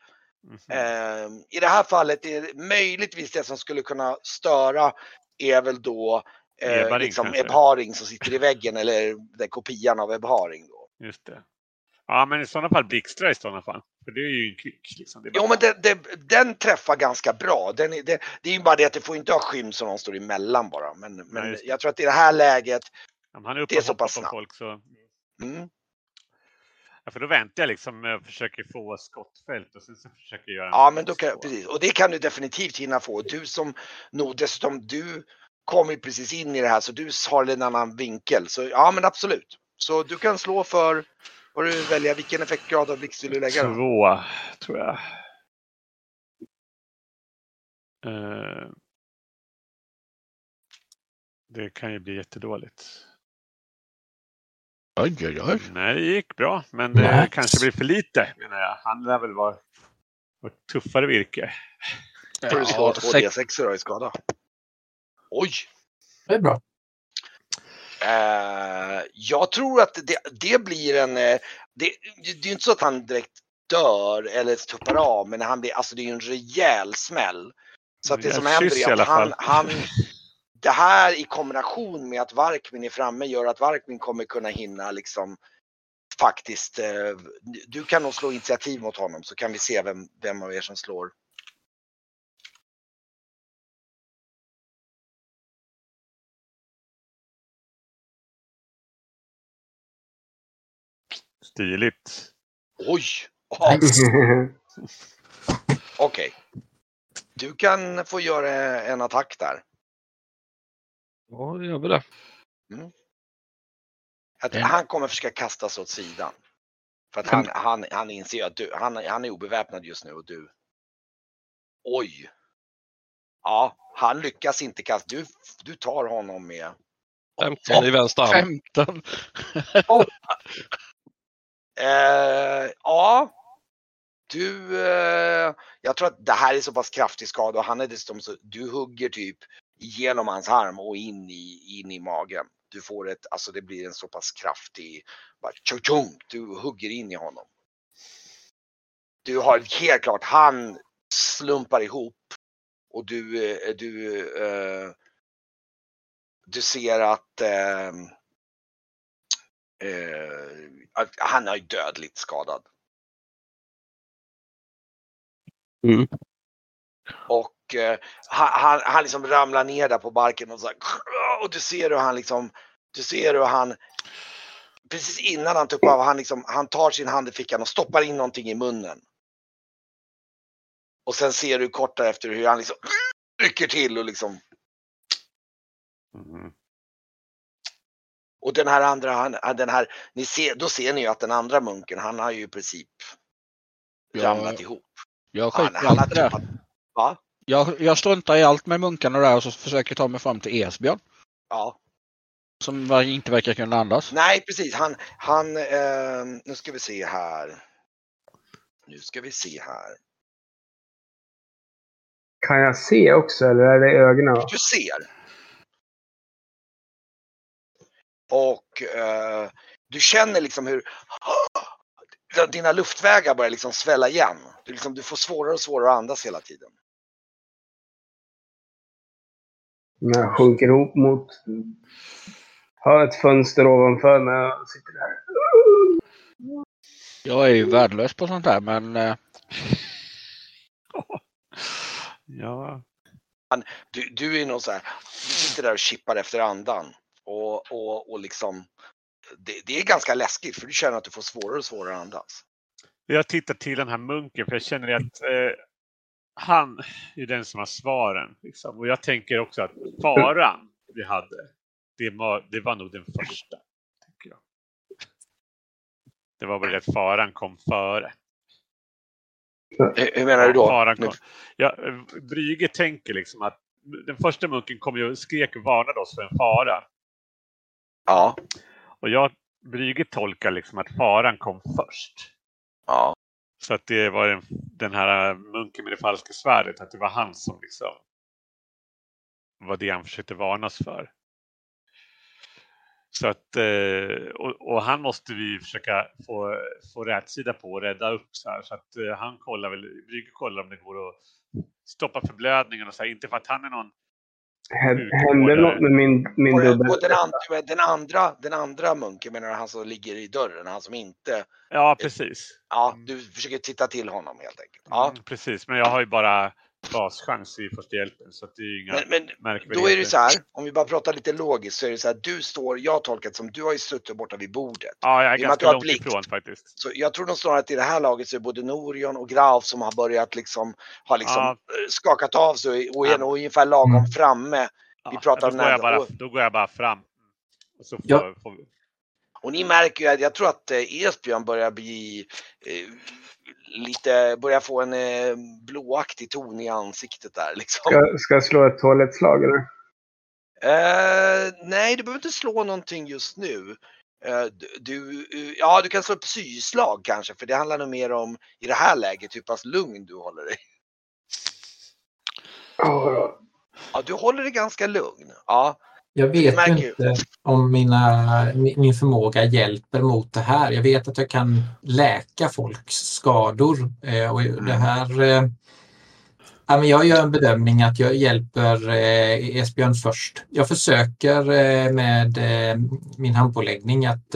Mhm. Ehm, I det här fallet är det möjligtvis det som skulle kunna störa är väl då eh, Ebaring liksom? Ebharing som sitter i väggen eller den kopian av Ebharing. Då. Just det. Ja, men i sådana fall blixtra i sådana fall. För det är ju en kvick. Liksom. Bara- Jo men det, det, den träffar ganska bra. Den det, det är ju bara det att det får inte ha skym som någon står emellan bara. Men, men det. jag tror att i det här läget, Om han är uppe det är så pass snabbt. folk så... mm, Ja, för då väntar jag liksom och försöker få skottfält och sen så försöker jag göra ja men då kan, så. precis. Och det kan du definitivt hinna få. Du som nog dessutom, du kom ju precis in i det här så du har en annan vinkel. Så ja men absolut. Så du kan slå för, vad du väljer, vilken effektgrad av blixt vill du lägga då? Två, tror jag. Eh, det kan ju bli jättedåligt. Oj, oj, oj. Nej, det gick bra, men det Nej. kanske blir för lite menar jag. Han lär väl vara vara tuffare virke. får du slå Ja, två sex- D6 då i skada. Oj! Det är bra. Eh, jag tror att det, det blir en... eh, Det, det är ju inte så att han direkt dör eller tuppar av, men han blir, alltså det är ju en rejäl smäll. Så att det som händer är att han, han... Det här i kombination med att Varkmin är framme gör att Varkmin kommer kunna hinna liksom faktiskt... eh, Du kan nog slå initiativ mot honom så kan vi se vem, vem av er som slår. Stiligt. Oj! Okej. Du kan få göra en attack där. Ja, det gör vi det. Att Mm. Han kommer försöka kasta sig åt sidan. För att han, han, han inser att du, han, han är obeväpnad just nu och du. Oj! Ja, han lyckas inte kasta. Du, du tar honom med. 15 i vänster arm. 15. Eh, ja. Du, eh, jag tror att det här är så pass kraftig skada och han är dessutom så, du hugger typ genom hans arm och in i, in i magen. Du får ett, alltså det blir en så pass kraftig, bara tjong, du hugger in i honom. Du har helt klart, han slumpar ihop och du, eh, du, eh, du ser att eh, eh, han är dödligt skadad. Mm. Och eh, han, han, liksom ramlar ner där på barken och så här, och du ser hur han liksom, du ser hur han precis innan han tuppar av, han liksom, han tar sin hand i fickan och stoppar in någonting i munnen. Och sen ser du kort därefter hur han liksom rycker till och liksom Mm. Och den här andra, han, den här, ni ser, då ser ni ju att den andra munken, han har ju i princip Ja. ramlat ihop. Jag Han, skiter i han där. tuppat, va? Jag, jag struntar i allt med munkarna där och så försöker jag ta mig fram till Esbjörn. Ja. Som inte verkar kunna andas. Nej, precis. Han, han, eh, nu ska vi se här. Nu ska vi se här. Kan jag se också eller är det ögonen? Du ser. Och eh, du känner liksom hur dina luftvägar börjar liksom svälla igen. Du, liksom, du får svårare och svårare att andas hela tiden. När jag sjunker ihop mot... Har ett fönster ovanför mig och sitter där. Jag är ju värdelös på sånt här men eh, Ja. Du, du är nog så här, du sitter där och chippar efter andan. Och, och, och liksom, det, det är ganska läskigt för du känner att du får svårare och svårare att andas. Jag tittar till den här munken för jag känner att eh, han är den som har svaren. Liksom. Och jag tänker också att faran vi hade, det var, det var nog den första. Tänker jag. Det var väl att faran kom före. Hur, menar du då? Faran kom. Ja, Brygge tänker liksom att den första munken kom ju och skrek och varnade oss för en fara. Ja, Och jag, Brygge tolkar liksom att faran kom först. ja. Så att det var den, den här munken med det falska svärdet, att det var han som liksom var det han försökte varna oss för. Så att, eh, och, och han måste vi försöka få, få rätsida på och rädda upp så här. Så att eh, han kollar väl, Brygge kollar om det går att stoppa förblödningen och så här. Inte för att han är någon Hände något med min, min Och, dubbel? och den, andra, den, andra, den andra munken menar du han som ligger i dörren, han som inte... Ja, precis. Ja, du försöker titta till honom helt enkelt. Ja, Mm, precis, men jag har ju bara baschans i första hjälpen så det är ju inga men, men märkvärdigheter. då är det så här, om vi bara pratar lite logiskt så är det så här, du står, jag har tolkat som, du har ju suttit borta vid bordet. Ja, jag är i ganska långt blick. ifrån faktiskt. Så jag tror nog snarare att i det här laget så är både Norion och Grauf som har börjat liksom, har liksom Ja. eh, skakat av sig och är Ja. nog ungefär lagom Mm. framme. Ja, Vi pratar då, om går jag bara, då går jag bara fram. Och så får, Ja. får vi... Och ni märker ju att jag tror att eh, Esbjörn börjar bli eh, lite, börjar få en eh, blåaktig ton i ansiktet där liksom. Ska, ska jag slå ett toalettslag eller? Eh, nej, du behöver inte slå någonting just nu. Eh, du- eh, ja, du kan slå ett psyslag kanske, för det handlar nog mer om i det här läget hur pass lugn du håller dig. Ja, du håller dig ganska lugn. Ja, Jag vet inte om mina, mi- min förmåga hjälper mot det här. Jag vet att jag kan läka folks skador. eh, Och det här, eh, ja, men jag gör en bedömning att jag hjälper eh, Esbjörn först. Jag försöker med min handpåläggning att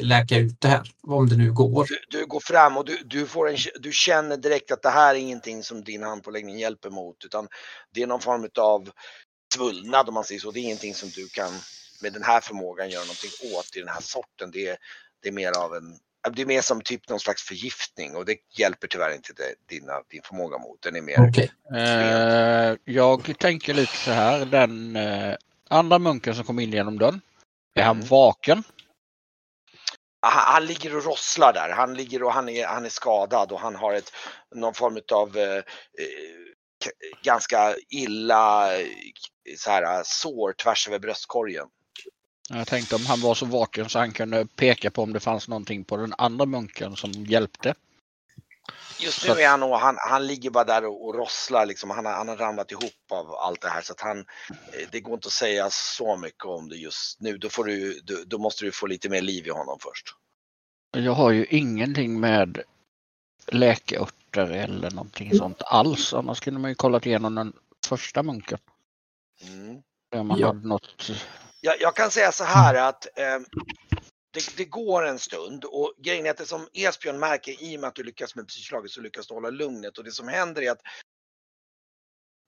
läka ut det här, om det nu går. du, du går fram och du, du, får en, du känner direkt att det här är ingenting som din handpåläggning hjälper mot, utan det är någon form av svullnad om man säger så. Det är ingenting som du kan med den här förmågan göra någonting åt i den här sorten. Det är, det är mer av en det är mer som typ någon slags förgiftning och det hjälper tyvärr inte det, dina, din förmåga mot. Den är mer Okej. eh, jag tänker lite så här. Den eh, andra munken som kom in genom dörren. Är han Mm. vaken? han, han ligger och rosslar där. Han ligger och han är, han är skadad och han har ett, någon form av eh, ganska illa så här, sår tvärs över bröstkorgen. Jag tänkte om han var så vaken så han kunde peka på om det fanns någonting på den andra munken som hjälpte. Just nu är han och han, han ligger bara där och, och rosslar liksom. Han har, han har ramlat ihop av allt det här så att han, eh, det går inte att säga så mycket om det just nu. Då, får du, då, då måste du få lite mer liv i honom först. Jag har ju ingenting med läkeörter eller någonting sånt alls. Annars kunde man ju kollat igenom den första munken. Mm. Om man Ja. hade något. Jag, jag kan säga så här att eh, det, det går en stund och grejen är att det som Esbjörn märker i och med att du lyckas med psykslaget så lyckas du hålla lugnet och det som händer är att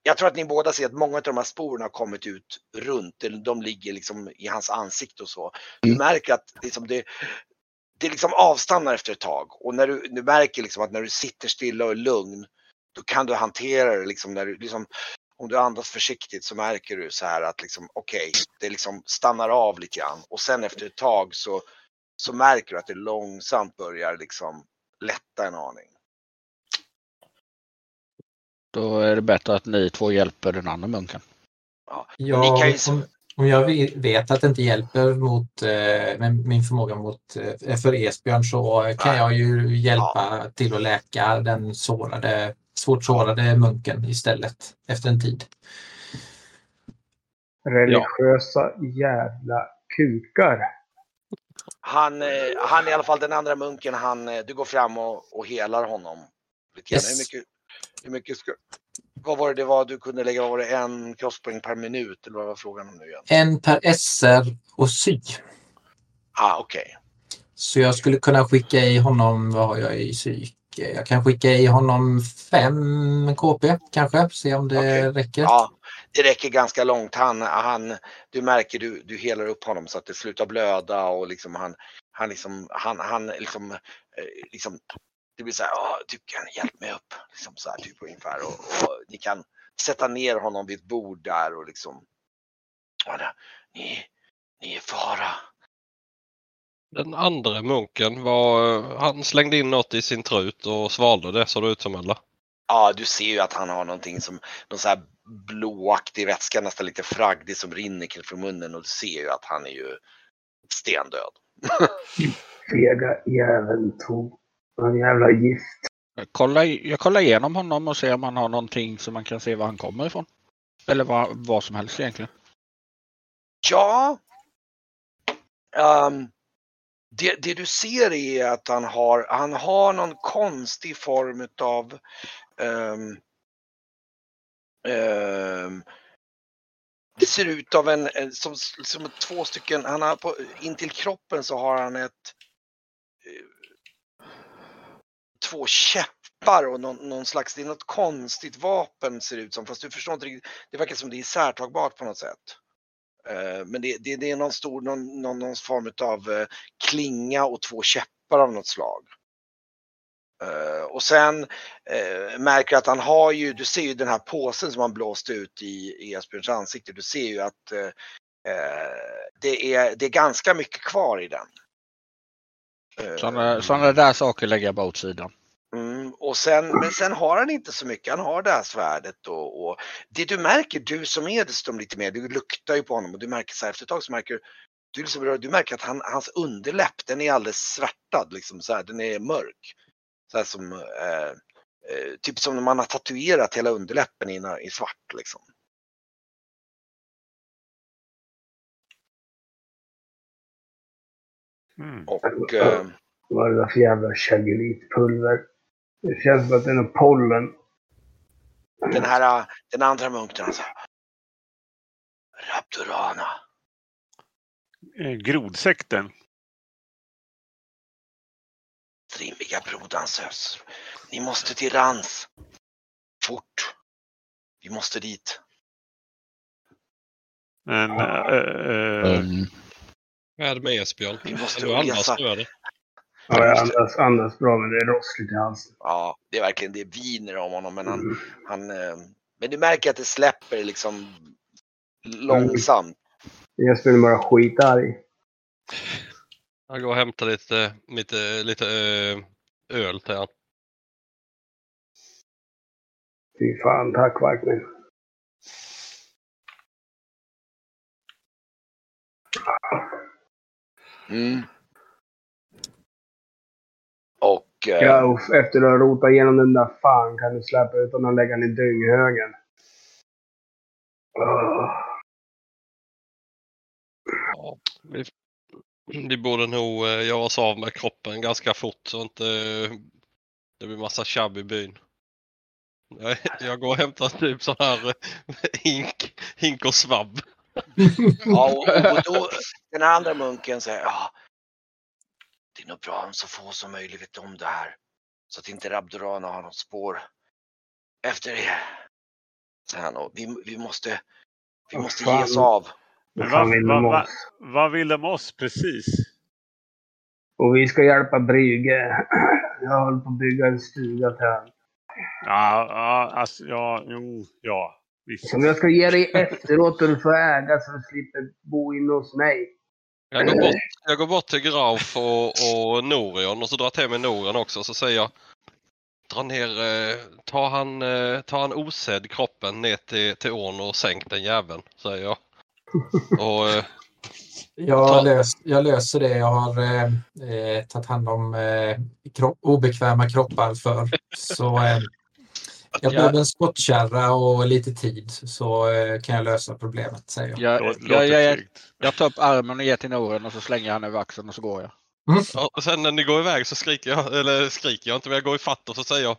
jag tror att ni båda ser att många av de här sporerna har kommit ut runt, de ligger liksom i hans ansikte och så. Du Mm. märker att liksom det, det liksom avstannar efter ett tag och när du, du märker liksom att när du sitter stilla och är lugn då kan du hantera det liksom när du liksom om du andas försiktigt så märker du så här att liksom okej, det liksom stannar av lite grann och sen efter ett tag så, så märker du att det långsamt börjar liksom lätta en aning. Då är det bättre att ni två hjälper den andra munken. Ja, ni kan ju se- om, jag ve- vet att det inte hjälper mot eh, med min förmåga mot, eh, för Esbjörn så kan Nej. jag ju hjälpa till att läka den sårade, svårt sårade munken istället efter en tid. Religiösa jävla kukar. Han, eh, han är i alla fall den andra munken, han, eh, du går fram och, och helar honom. Yes. Hur mycket, hur mycket ska, vad var det det var du kunde lägga, var det en crosspoäng per minut eller vad var frågan om nu igen? En per SR och sy. Ah, okej. Så jag skulle kunna skicka i honom, vad har jag i psyk? Jag kan skicka i honom fem KP kanske, se om det Okej. räcker. Ja, det räcker ganska långt. Han, han, du märker, du, du helar upp honom så att det slutar blöda och liksom han, han liksom, han, han liksom, eh, liksom, det blir så här, "Åh, typ kan hjälpa mig upp? Liksom så här typ ungefär och, och ni kan sätta ner honom vid ett bord där och liksom, ja, det- ni, ni är fara. Den andra munken var, han slängde in något i sin trut och svalde det såg det ut som eller? Ja, du ser ju att han har någonting som, någon så här blåaktig vätska, nästan lite fragdig som rinner från munnen och du ser ju att han är ju stendöd. Fega jäveln tog en jävla gift. Jag kollar, jag kollar igenom honom och ser om han har någonting så man kan se var han kommer ifrån. Eller vad, vad som helst egentligen. Ja. Ehm, det, det du ser är att han har, han har någon konstig form utav ehm, ehm, det ser ut av en, en som, som två stycken, han har på, intill kroppen så har han ett eh, två käppar och någon, någon slags, det är något konstigt vapen ser det ut som fast du förstår inte riktigt, det verkar som det är isärtagbart på något sätt. Eh, Men det, det, det är någon stor, någon, någon, någon form av eh, klinga och två käppar av något slag. Eh, Och sen märker jag att han har ju, du ser ju den här påsen som han blåste ut i, i Esbjörns ansikte. Du ser ju att det, är, det är ganska mycket kvar i den. Sådana, sådana där saker lägger jag bara åt sidan. Och sen, men sen har han inte så mycket. Han har det här svärdet och, och det du märker, du som är dessutom lite mer, du luktar ju på honom och du märker så här efter ett tag så märker du, du, liksom, du märker att han, hans underläpp den är alldeles svärtad, liksom så här, den är mörk. Så här som, eh, eh, typ som när man har tatuerat hela underläppen i, i svart liksom. Mm. Och eh, Vad är det för jävla chaggelitpulver? Det känns som att det är någon pollen. den här, den andra munken alltså. Raptorana. Eh, Grodsekten. Strimmiga Brodansös. Ni måste till Rans. Fort. Vi måste dit. Men, eh, eh, Mm. Vad är det med Esbjörn? Vi måste resa. Ja, jag andas, andas bra men det är rossligt i halsen. Ja, det är verkligen, det viner om honom men han, Mm. han eh, men du märker att det släpper liksom långsamt. Jag skulle bara skitarg. Jag går och hämtar lite, lite, lite eh, öl till han. Fy fan, tack Wagner. Mm. Och eh, Ja, efter att ha rotat igenom den där fan kan du släppa utan att lägga den i dynghögen. Åh. Ja, vi, vi borde nog eh, göra oss av med kroppen ganska fort så inte eh, det blir massa tjabb i byn. Jag, jag går och hämtar typ sån här eh, hink, hink och svabb. Ja, och, och då, den andra munken säger ja, det är nog bra om så få som möjligt vet om det här. Så att inte Rabdorana har något spår efter det. Så han, och vi, vi måste, vi måste ge oss av. Men Vad vad, vill vad, vad, vill de oss precis? Och vi ska hjälpa Brygge. Jag håller på att bygga en stuga till honom. Ja, ja, alltså, ja, jo, ja. Visst. Som jag ska ge dig efteråt och du får äga så du slipper bo inne hos mig. Jag går bort, jag går bort till Grauf och, och Norion och så drar jag till mig Norion också och så säger jag Dra ner, eh, ta han, eh, ta han osedd kroppen ner till, till ån och sänk den jäveln, säger jag. Och eh, Jag, lös, jag löser det. Jag har eh, eh, tagit hand om eh, kropp, obekväma kroppar för. Så eh, jag Ja. behöver en skottkärra och lite tid så eh, kan jag lösa problemet, säger jag. Jag, jag, jag, jag, tar upp armen och ger till Noren och så slänger han över axeln och så går jag. Ja, och sen när ni går iväg så skriker jag, eller skriker jag inte, men jag går i fatt och så säger jag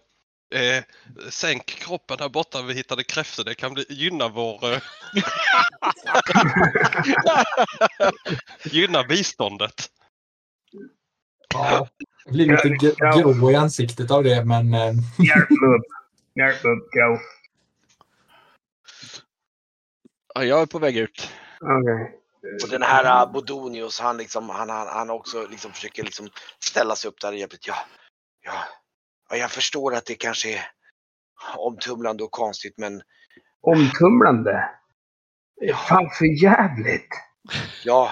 eh, Sänk kroppen här borta, vi hittade kräftor, det kan bli, gynna vår... Eh, gynna biståndet. Ja, jag blir lite grå i ansiktet av det, men upp, go. Ja, jag är på väg ut. Okej. Och den här uh, Bodonius, han, liksom, han, han, han också liksom försöker liksom ställa sig upp där i hjälpet. Ja, ja, ja, jag förstår att det kanske är omtumlande och konstigt, men Omtumlande. Fan för jävligt. ja,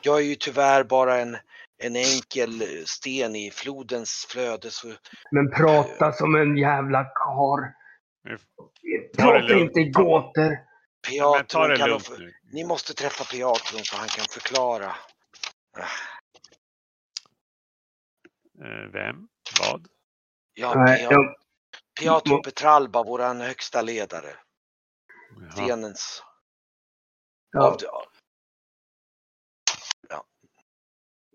jag är ju tyvärr bara en, en enkel sten i flodens flöde. Så, Men prata som en jävla kar. Nu- Ta det Prata inte i gåtor. Piatron kan för, ni måste träffa Piatron så han kan förklara. Eh, Vem? Vad? Ja, Nej, Pia- jag, Piatron Petralba, våran högsta ledare. Stenens. ja, Av,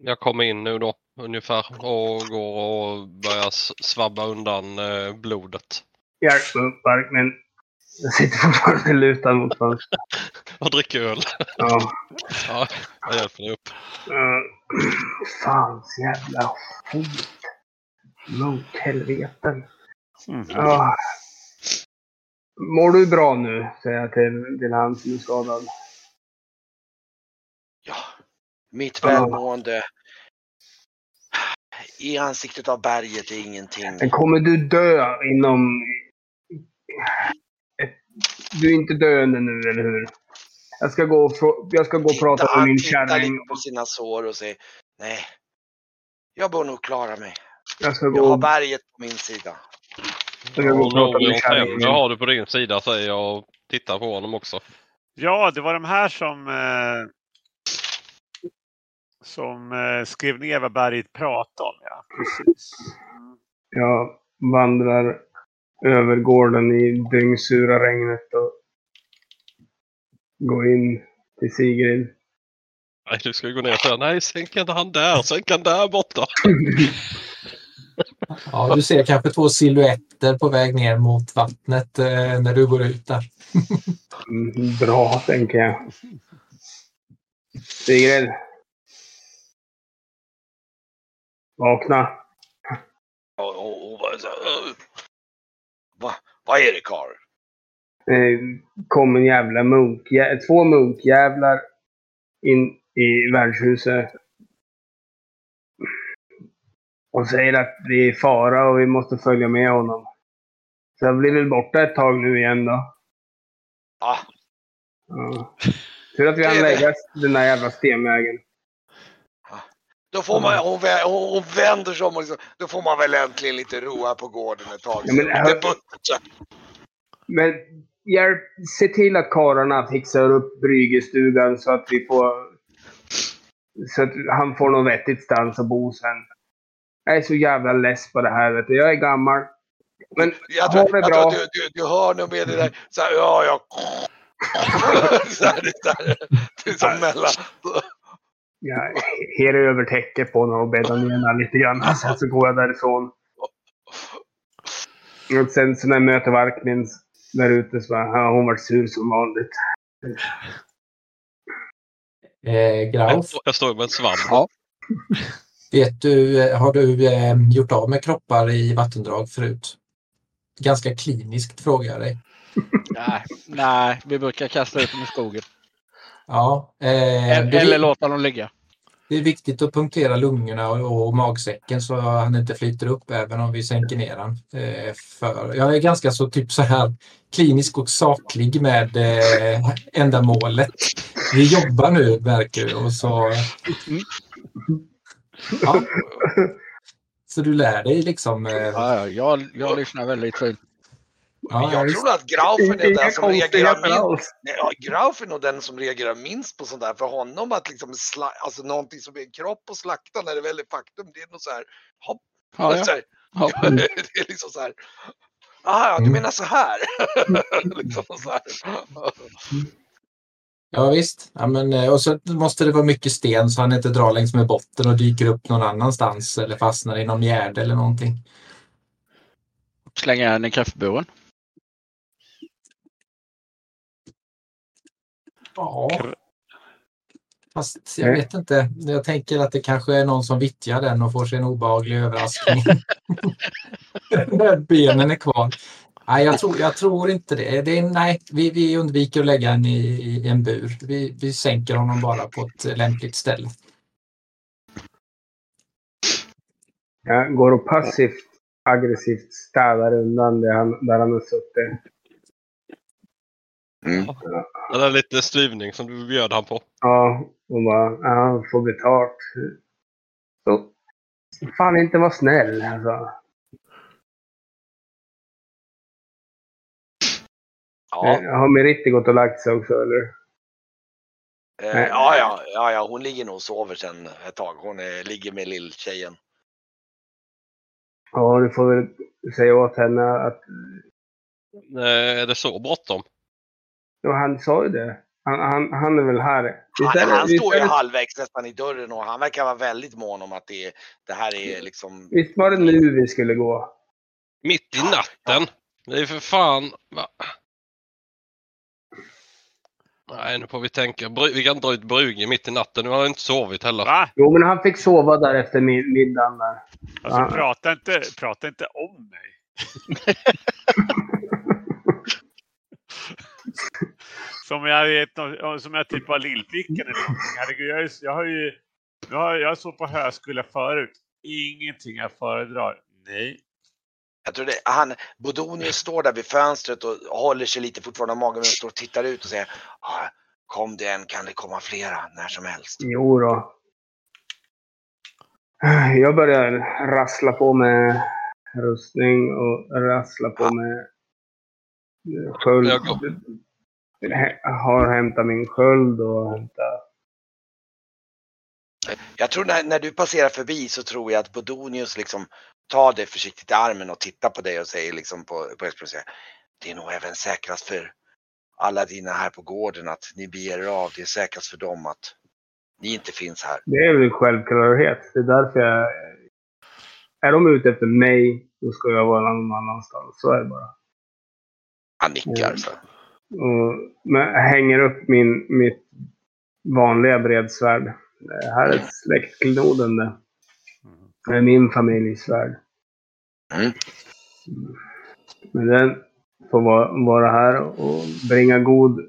Jag kommer in nu då ungefär och går och börjar svabba undan eh, blodet. hjälp mig upp, Barkman. Jag sitter fortfarande lutad mot fönstret. Och dricker öl. Ja. Ja, jag hjälper dig upp. Uh, fans jävla skit. Mothelveten. Mhm. Ja. Mår du bra nu? Säger jag till, till han som är skadad. Mitt välmående i ansiktet av berget är ingenting. Kommer du dö inom... Du är inte döende nu, eller hur? Jag ska gå och, jag ska gå och prata med han min tittar kärring. lite på sina sår och säger nej, jag bör nog klara mig. Jag ska Jag gå har och, berget på min sida. jag ska gå och Och prata med Norion fem, kärringen. jag har du på din sida säger jag och tittar på honom också. Ja, det var de här som eh, som eh, skrev ner vad berget pratade om. Ja, precis. Jag vandrar över gården i dyngsura regnet och går in till Sigrid. Nej, du ska gå ner säga nej, sänk inte han där, sänk han där borta. ja, du ser kanske två silhuetter på väg ner mot vattnet eh, när du går ut där. Mm, bra, tänker jag. Sigrid. Vakna. Och, och, och, vad- vad, är det karl? Eh, kom en jävla munk. Två munkjävlar in i värdshuset. Och säger att det är fara och vi måste följa med honom. Så jag blir väl borta ett tag nu igen då. Ah, Ja. Tur att vi hann lägga den där jävla stenvägen. Då får man, hon, hon, vänder sig om och liksom, då får man väl äntligen lite ro här på gården ett tag. Ja, men- butter. Men hjälp, se till att karlarna fixar upp Brygestugan så att vi får... Så att han får något vettigt stans att bo sen. Jag är så jävla less på det här vet du. Jag är gammal. Men Jag Ha tror, det jag bra. tror du, du, du hör nog med det där. Så här, ja, ja. så här, det, där, det är som mellan. Jag her över täcket på honom och bäddar ner honom lite grann. Sen så går jag därifrån. Och sen så när jag möter Varkmin där ute så bara, ja, hon vart sur som vanligt. Eh, står- jag står med en svamp. Ja. vet du, eh, har du eh, gjort av med kroppar i vattendrag förut? Ganska kliniskt frågar jag dig. Nej, nej, vi brukar kasta ut dem i skogen. Ja, eh, Eller, eller låta dem ligga. det är viktigt att punktera lungorna och, och magsäcken så han inte flyter upp även om vi sänker ner han. Eh, för, jag är ganska så typ så här klinisk och saklig med eh, ändamålet. Vi jobbar nu verkar det och så... Ja. Så du lär dig liksom... Eh, ja, jag, jag lyssnar väldigt fint. Ja, jag visst. tror att Graufen är den som reagerar minst. Nej, Ja, Grauf är den som reagerar minst på sånt där. För honom att liksom sla, alltså någonting som är en kropp och slakta när det väl är faktum. Det är nog så här. Hopp, Ja, ja. så här det är liksom så här. Ah, ja, du Mm. menar så här. liksom så här. Ja visst. Ja, men, eh, och så måste det vara mycket sten så han inte drar längs med botten och dyker upp någon annanstans eller fastnar i någon gärde eller någonting. Slänga den i kräftburen. Ja. Fast jag vet inte. Jag tänker att det kanske är någon som vittjar den och får sig en obehaglig överraskning. När benen är kvar. Nej, jag tror, jag tror inte det. det är, nej, vi, vi undviker att lägga den i, i en bur. Vi, vi sänker honom bara på ett lämpligt ställe. Jag går och passivt aggressivt städar undan det han, där han har suttit. Mm. Den där lite stuvning som du bjöd han på. Ja, och bara, ja, får betalt. Så, fan inte vara snäll alltså. Ja, Eh, Har Meritti gått och lagt sig också eller? eh, ja, ja, ja, ja, hon ligger nog och sover sen ett tag. Hon eh, ligger med lilltjejen. Ja, du får väl säga åt henne att... Eh, Är det så bråttom? Ja, han sa ju det. Han, han, han är väl här. Han, han står ju halvvägs nästan i dörren och han verkar vara väldigt mån om att det, det här är liksom... Visst var det nu vi skulle gå? Mitt i natten? Det är för fan... Va? Nej, nu får vi tänka. Vi kan dra ut Brugge mitt i natten. Nu har jag inte sovit heller. Va? Jo, men han fick sova där efter mid- middagen där. Alltså, Ja. prata, inte, prata inte om mig. som jag vet, som jag typ var lillflickan eller någonting. Herregud, jag, jag har ju... Jag har, jag såg på högskola förut. Ingenting jag föredrar. Nej. Jag tror det, han, Bodonius står där vid fönstret och håller sig lite fortfarande om magen och står och tittar ut och säger ah, Kom det en kan det komma flera när som helst. Jo då. Jag börjar rassla på med rustning och rassla på Ja. med sköld. Jag går. Hä- Har hämtat min sköld och hämtat... Jag tror när, när du passerar förbi så tror jag att Bodonius liksom tar dig försiktigt i armen och tittar på dig och säger liksom på, på säger, Det är nog även säkrast för alla dina här på gården att ni beger er av. Det är säkrast för dem att ni inte finns här. Det är väl en självklarhet. Det är därför jag... Är de ute efter mig, då ska jag vara någon annanstans. Så är det bara. Han nickar. Mm. Så. Och, men jag hänger upp min, mitt vanliga bredsvärd. Det här är ett släktklenoden det. Det är min familjs svärd. Mm. Men den får vara, vara här och bringa god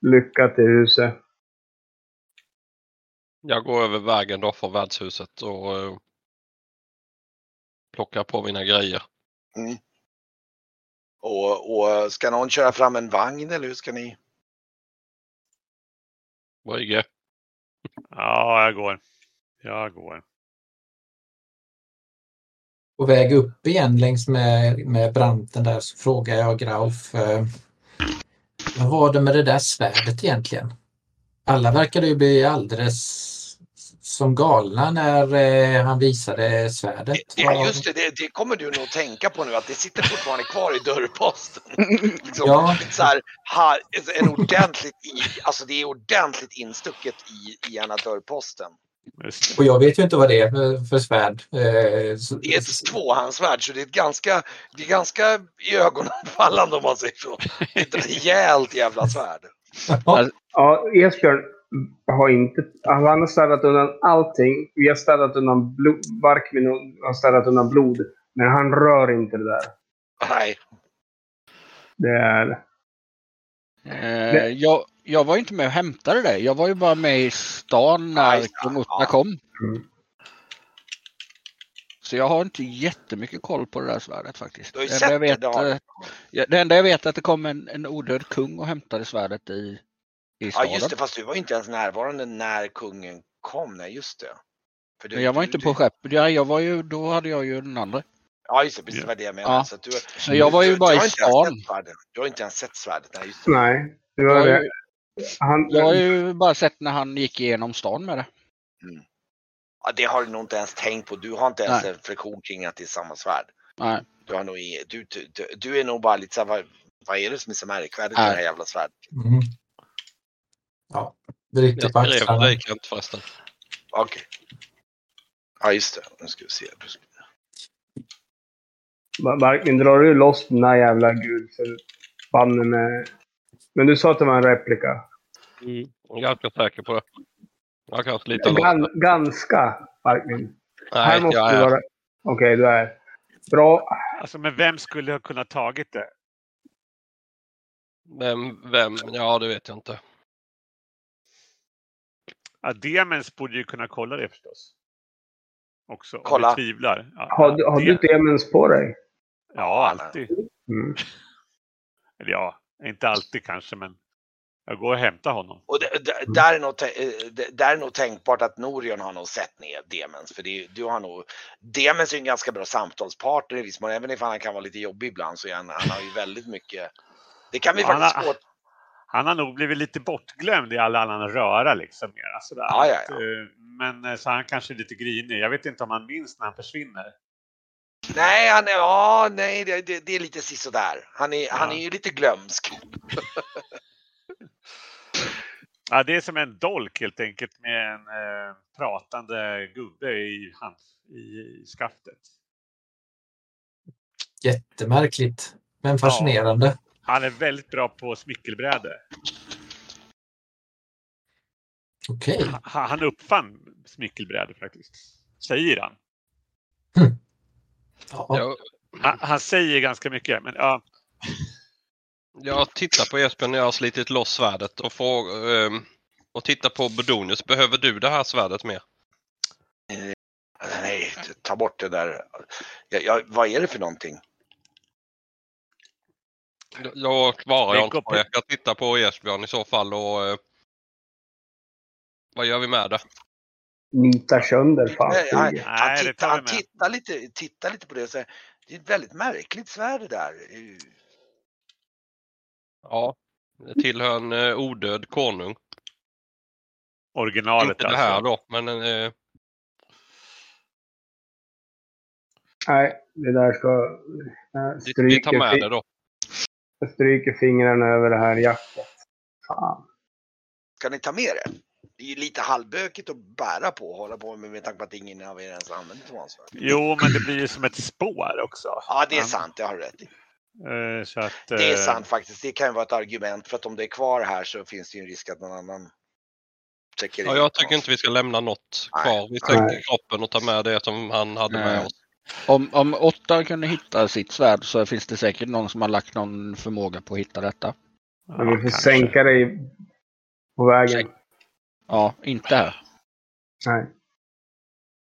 lycka till huset. Jag går över vägen då från värdshuset och eh, plockar på mina grejer. Mm. Och, och ska någon köra fram en vagn eller hur ska ni? Brygge. Ja, jag går. Jag går. På väg upp igen längs med, med branten där så frågar jag Grauf. Eh, vad var det med det där svärdet egentligen? Alla verkade ju bli alldeles som galna när eh, han visade svärdet. Ja, just det, det, det kommer du nog tänka på nu att det sitter fortfarande kvar i dörrposten. liksom, Ja. så här, här, en ordentligt i, alltså det är ordentligt instucket i, i ena dörrposten. Och jag vet ju inte vad det är för- för svärd. Eh, Det är ett tvåhandsvärd så det är ett ganska, det är ganska iögonenfallande om man säger så. Det är ett rejält jävla svärd. Ja, Ja, Esbjörn har inte... Han har städat undan allting. Vi har städat undan blod. Barkvin har städat undan blod. Men han rör inte det där. Nej, Det är... Eh, jag, jag var ju inte med och hämtade det. Jag var ju bara med i stan när Ja. kom. Mm. Så jag har inte jättemycket koll på det där svärdet faktiskt. Det enda, jag det. vet, det eh, det enda jag vet är att det kom en, en odöd kung och hämtade svärdet i Ja staden. just det, fast du var inte ens närvarande när kungen kom. Nej just det. För du, Men jag var du- inte du- på skeppet. Ja, jag var ju, då hade jag ju den andra. Ja just det, precis det var det jag menade. Ja. Så att du, Så jag var ju du, bara du i stan. Du har inte ens sett svärdet. Nej, just det. Nej. Du Jag har har det. ju, Han, jag har ju bara sett när han gick igenom stan med det. Ja, det har du nog inte ens tänkt på. Du har inte ens Nej. en reflektion kring att det är samma svärd. Nej. Du, har nog, i- du, du, du, är nog bara lite såhär, vad, vad är det som är så märkvärdigt med det här jävla svärdet? Mm. Ja, vrickar Jag på skrev axlarna. det Kent förresten. Okej. Ja just det, nu ska vi se. Barkvin, drar du loss den där jävla gudförbannen med... Men du sa att det var en replika. Jag är ganska säker på det. Jag kanske lite lost. Gan, ganska, Barkvin. Här Nej, måste jag du är. vara... Okej, du är. Bra. Alltså, men vem skulle ha kunnat tagit det? Vem, vem? Ja, det vet jag inte. Ja, Demens borde ju kunna kolla det förstås. Också, om Kolla. du tvivlar. Ja, Har, du- har du demens på dig? Ja, alltid. Mm. Eller ja, inte alltid kanske, men jag går och hämtar honom. Och det, det, där, är nog, eh, där är nog tänkbart att Norion har nog sett ner Demens. För det, du har nog, Demens är en ganska bra samtalspartner i viss mån. Även om han kan vara lite jobbig ibland så är han, han har ju väldigt mycket. Det kan vi Han faktiskt få. Han har nog blivit lite bortglömd i all annan röra liksom. Mera, sådär. Ja, ja, ja. Att, eh, Men eh, så han kanske är lite grinig. Jag vet inte om han minns när han försvinner. Nej, han är, ja, nej, det, det, det är lite sisådär. Han är, han Ja. är ju lite glömsk. Ja, det är som en dolk helt enkelt med en eh, pratande gubbe i, hand, i, i skaftet. Jättemärkligt, men fascinerande. Han är väldigt bra på smickelbräde. Okej. Ha- Han uppfann smickelbräde faktiskt. Säger han. Ja. Jag, Han, han säger ganska mycket, men ja. jag tittar på Esbjörn när jag har slitit loss svärdet och, frågar, ehm, och tittar på Bedonius. Behöver du det här svärdet mer? Nej, ta bort det där. Ja, ja, vad är det för någonting? Jag svarar Det jag inte på. på- Jag kan titta på Esbjörn i så fall och eh, vad gör vi med det? Nita sönder fan. Nej, han, det tittar, han tittar, lite, tittar lite på det och säger det är ett väldigt märkligt svärd det där. Ja, det tillhör en eh, odöd konung. Originalet inte det alltså. här då, men eh, Nej, det där ska... Jag vi, tar med det då. Jag stryker fingrarna över det här jacket. Fan. Ska ni ta med det? Det är ju lite halvbökigt att bära på och hålla på med med tanke på att ingen av er ens använder tvåhandsvärd. Jo, men det blir ju som ett spår också. Ja, det är sant. Det har du rätt i. Eh, Så att, Det är eh, sant faktiskt. Det kan ju vara ett argument för att om det är kvar här så finns det ju en risk att någon annan checkar Ja, jag tycker oss. inte vi ska lämna något Nej, kvar. Vi nej. täcker kroppen och tar med det som han hade med Nej. oss. Om, om Ottar kunde hitta sitt svärd så finns det säkert någon som har lagt någon förmåga på att hitta detta. Men vi får kanske. sänka dig på vägen. Ja, inte här. Nej.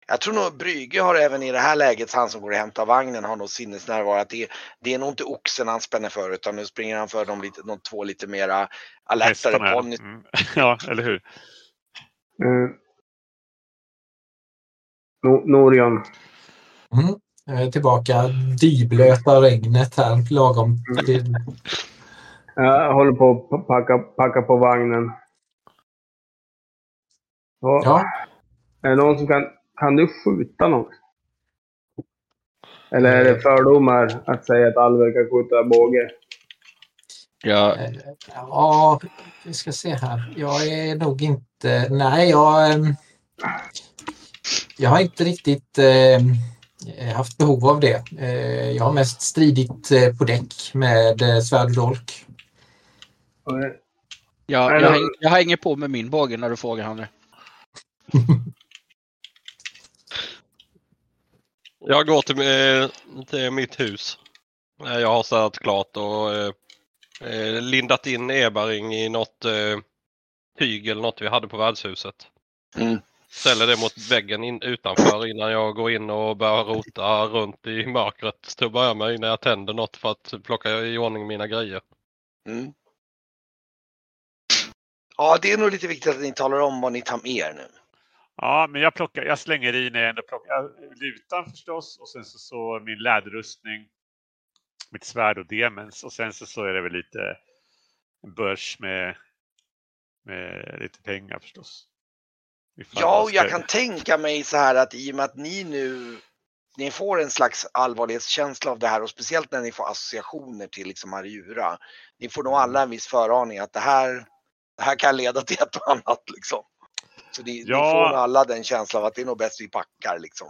Jag tror nog Brygge har även i det här läget, han som går och hämtar vagnen, har nog sinnesnärvaro att det, det är nog inte oxen han spänner för utan nu springer han för de, lite, de två lite mera alertare ponnys. Mm. Ja, eller hur? Uh, no, Norion. Mm. Jag är tillbaka. Dyblöt av regnet här. Lagom. Det, Jag håller på att packa, packa på vagnen. Så, ja, Är det någon som kan... Kan du skjuta någon? Eller är det fördomar att säga att Alver kan skjuta båge? Ja, ja, vi ska se här. Jag är nog inte... Nej, jag... ehm, Jag har inte riktigt eh, haft behov av det. Eh, jag har mest stridit eh, på däck med eh, svärd och dolk. Eh, Jag, jag, jag hänger på med min båge när du frågar han det. Jag går till, eh, till mitt hus. Eh, Jag har städat klart och eh, eh, lindat in Ebaring i något eh, tyg eller något vi hade på värdshuset. Mm. Ställer det mot väggen in, utanför innan jag går in och börjar rota runt i mörkret till att börja med innan jag tänder något för att plocka i ordning mina grejer. Mm. Ja, det är nog lite viktigt att ni talar om vad ni tar med er nu. Ja, men jag, plockar, jag slänger i när jag ändå plockar lutan förstås och sen så, så min läderrustning, mitt svärd och demens och sen så, så är det väl lite börs med, med lite pengar förstås. Ja, och jag kan tänka mig så här att i och med att ni nu ni får en slags allvarlighetskänsla av det här och speciellt när ni får associationer till liksom Arjura. Ni får nog alla en viss föraning att det här, det här kan leda till ett och annat liksom. Så ni, ni Ja. får nog alla den känslan av att det är nog bäst vi packar liksom.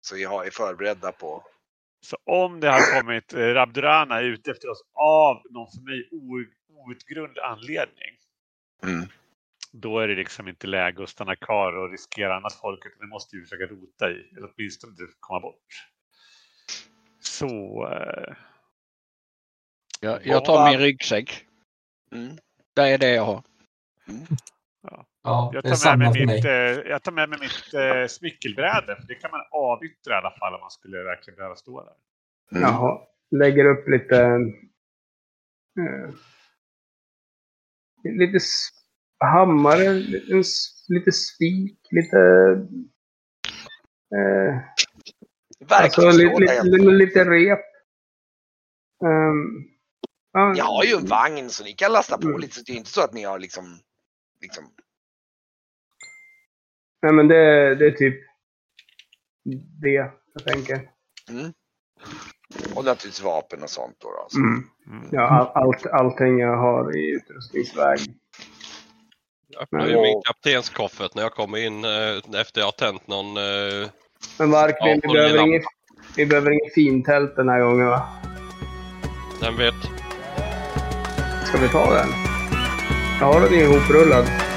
Så vi har- är förberedda på. Så om det har kommit eh, Rabdurana ute efter oss av någon för mig ou- outgrundlig anledning. Mm. Då är det liksom inte läge att stanna kvar och riskera annat folk. Utan det måste vi försöka rota i. Eller åtminstone komma bort. Så... Eh, Jag, jag tar Ja. min ryggsäck. Mm. Det är det jag har. Ja, jag, det är tar med mig mitt, eh, jag tar med mig mitt eh, smickelbräde. För det kan man avyttra i alla fall om man skulle verkligen behöva stå där. Mm. Jaha. Lägger upp lite... Eh, lite hammare, en lite spik, lite... Eh, alltså Verktygslåda lite, helt lite, lite rep. Um, ja, Ni har ju en vagn så ni kan lasta på Mm. lite. Så det är inte så att ni har liksom, liksom Nej, men det, det är typ det jag tänker. mm. Och naturligtvis vapen och sånt då. då så. Mm. Mm. Ja, all, allt, allting jag har i utrustningsväg. Jag öppnar ju min kaptenskoffert när jag kommer in eh, efter jag har tänt någon eh, Men Varkmin, Ja, vi, behöver inget, vi behöver inget fintält den här gången va? Den vet. Ska vi ta den? Jag har den ihoprullad.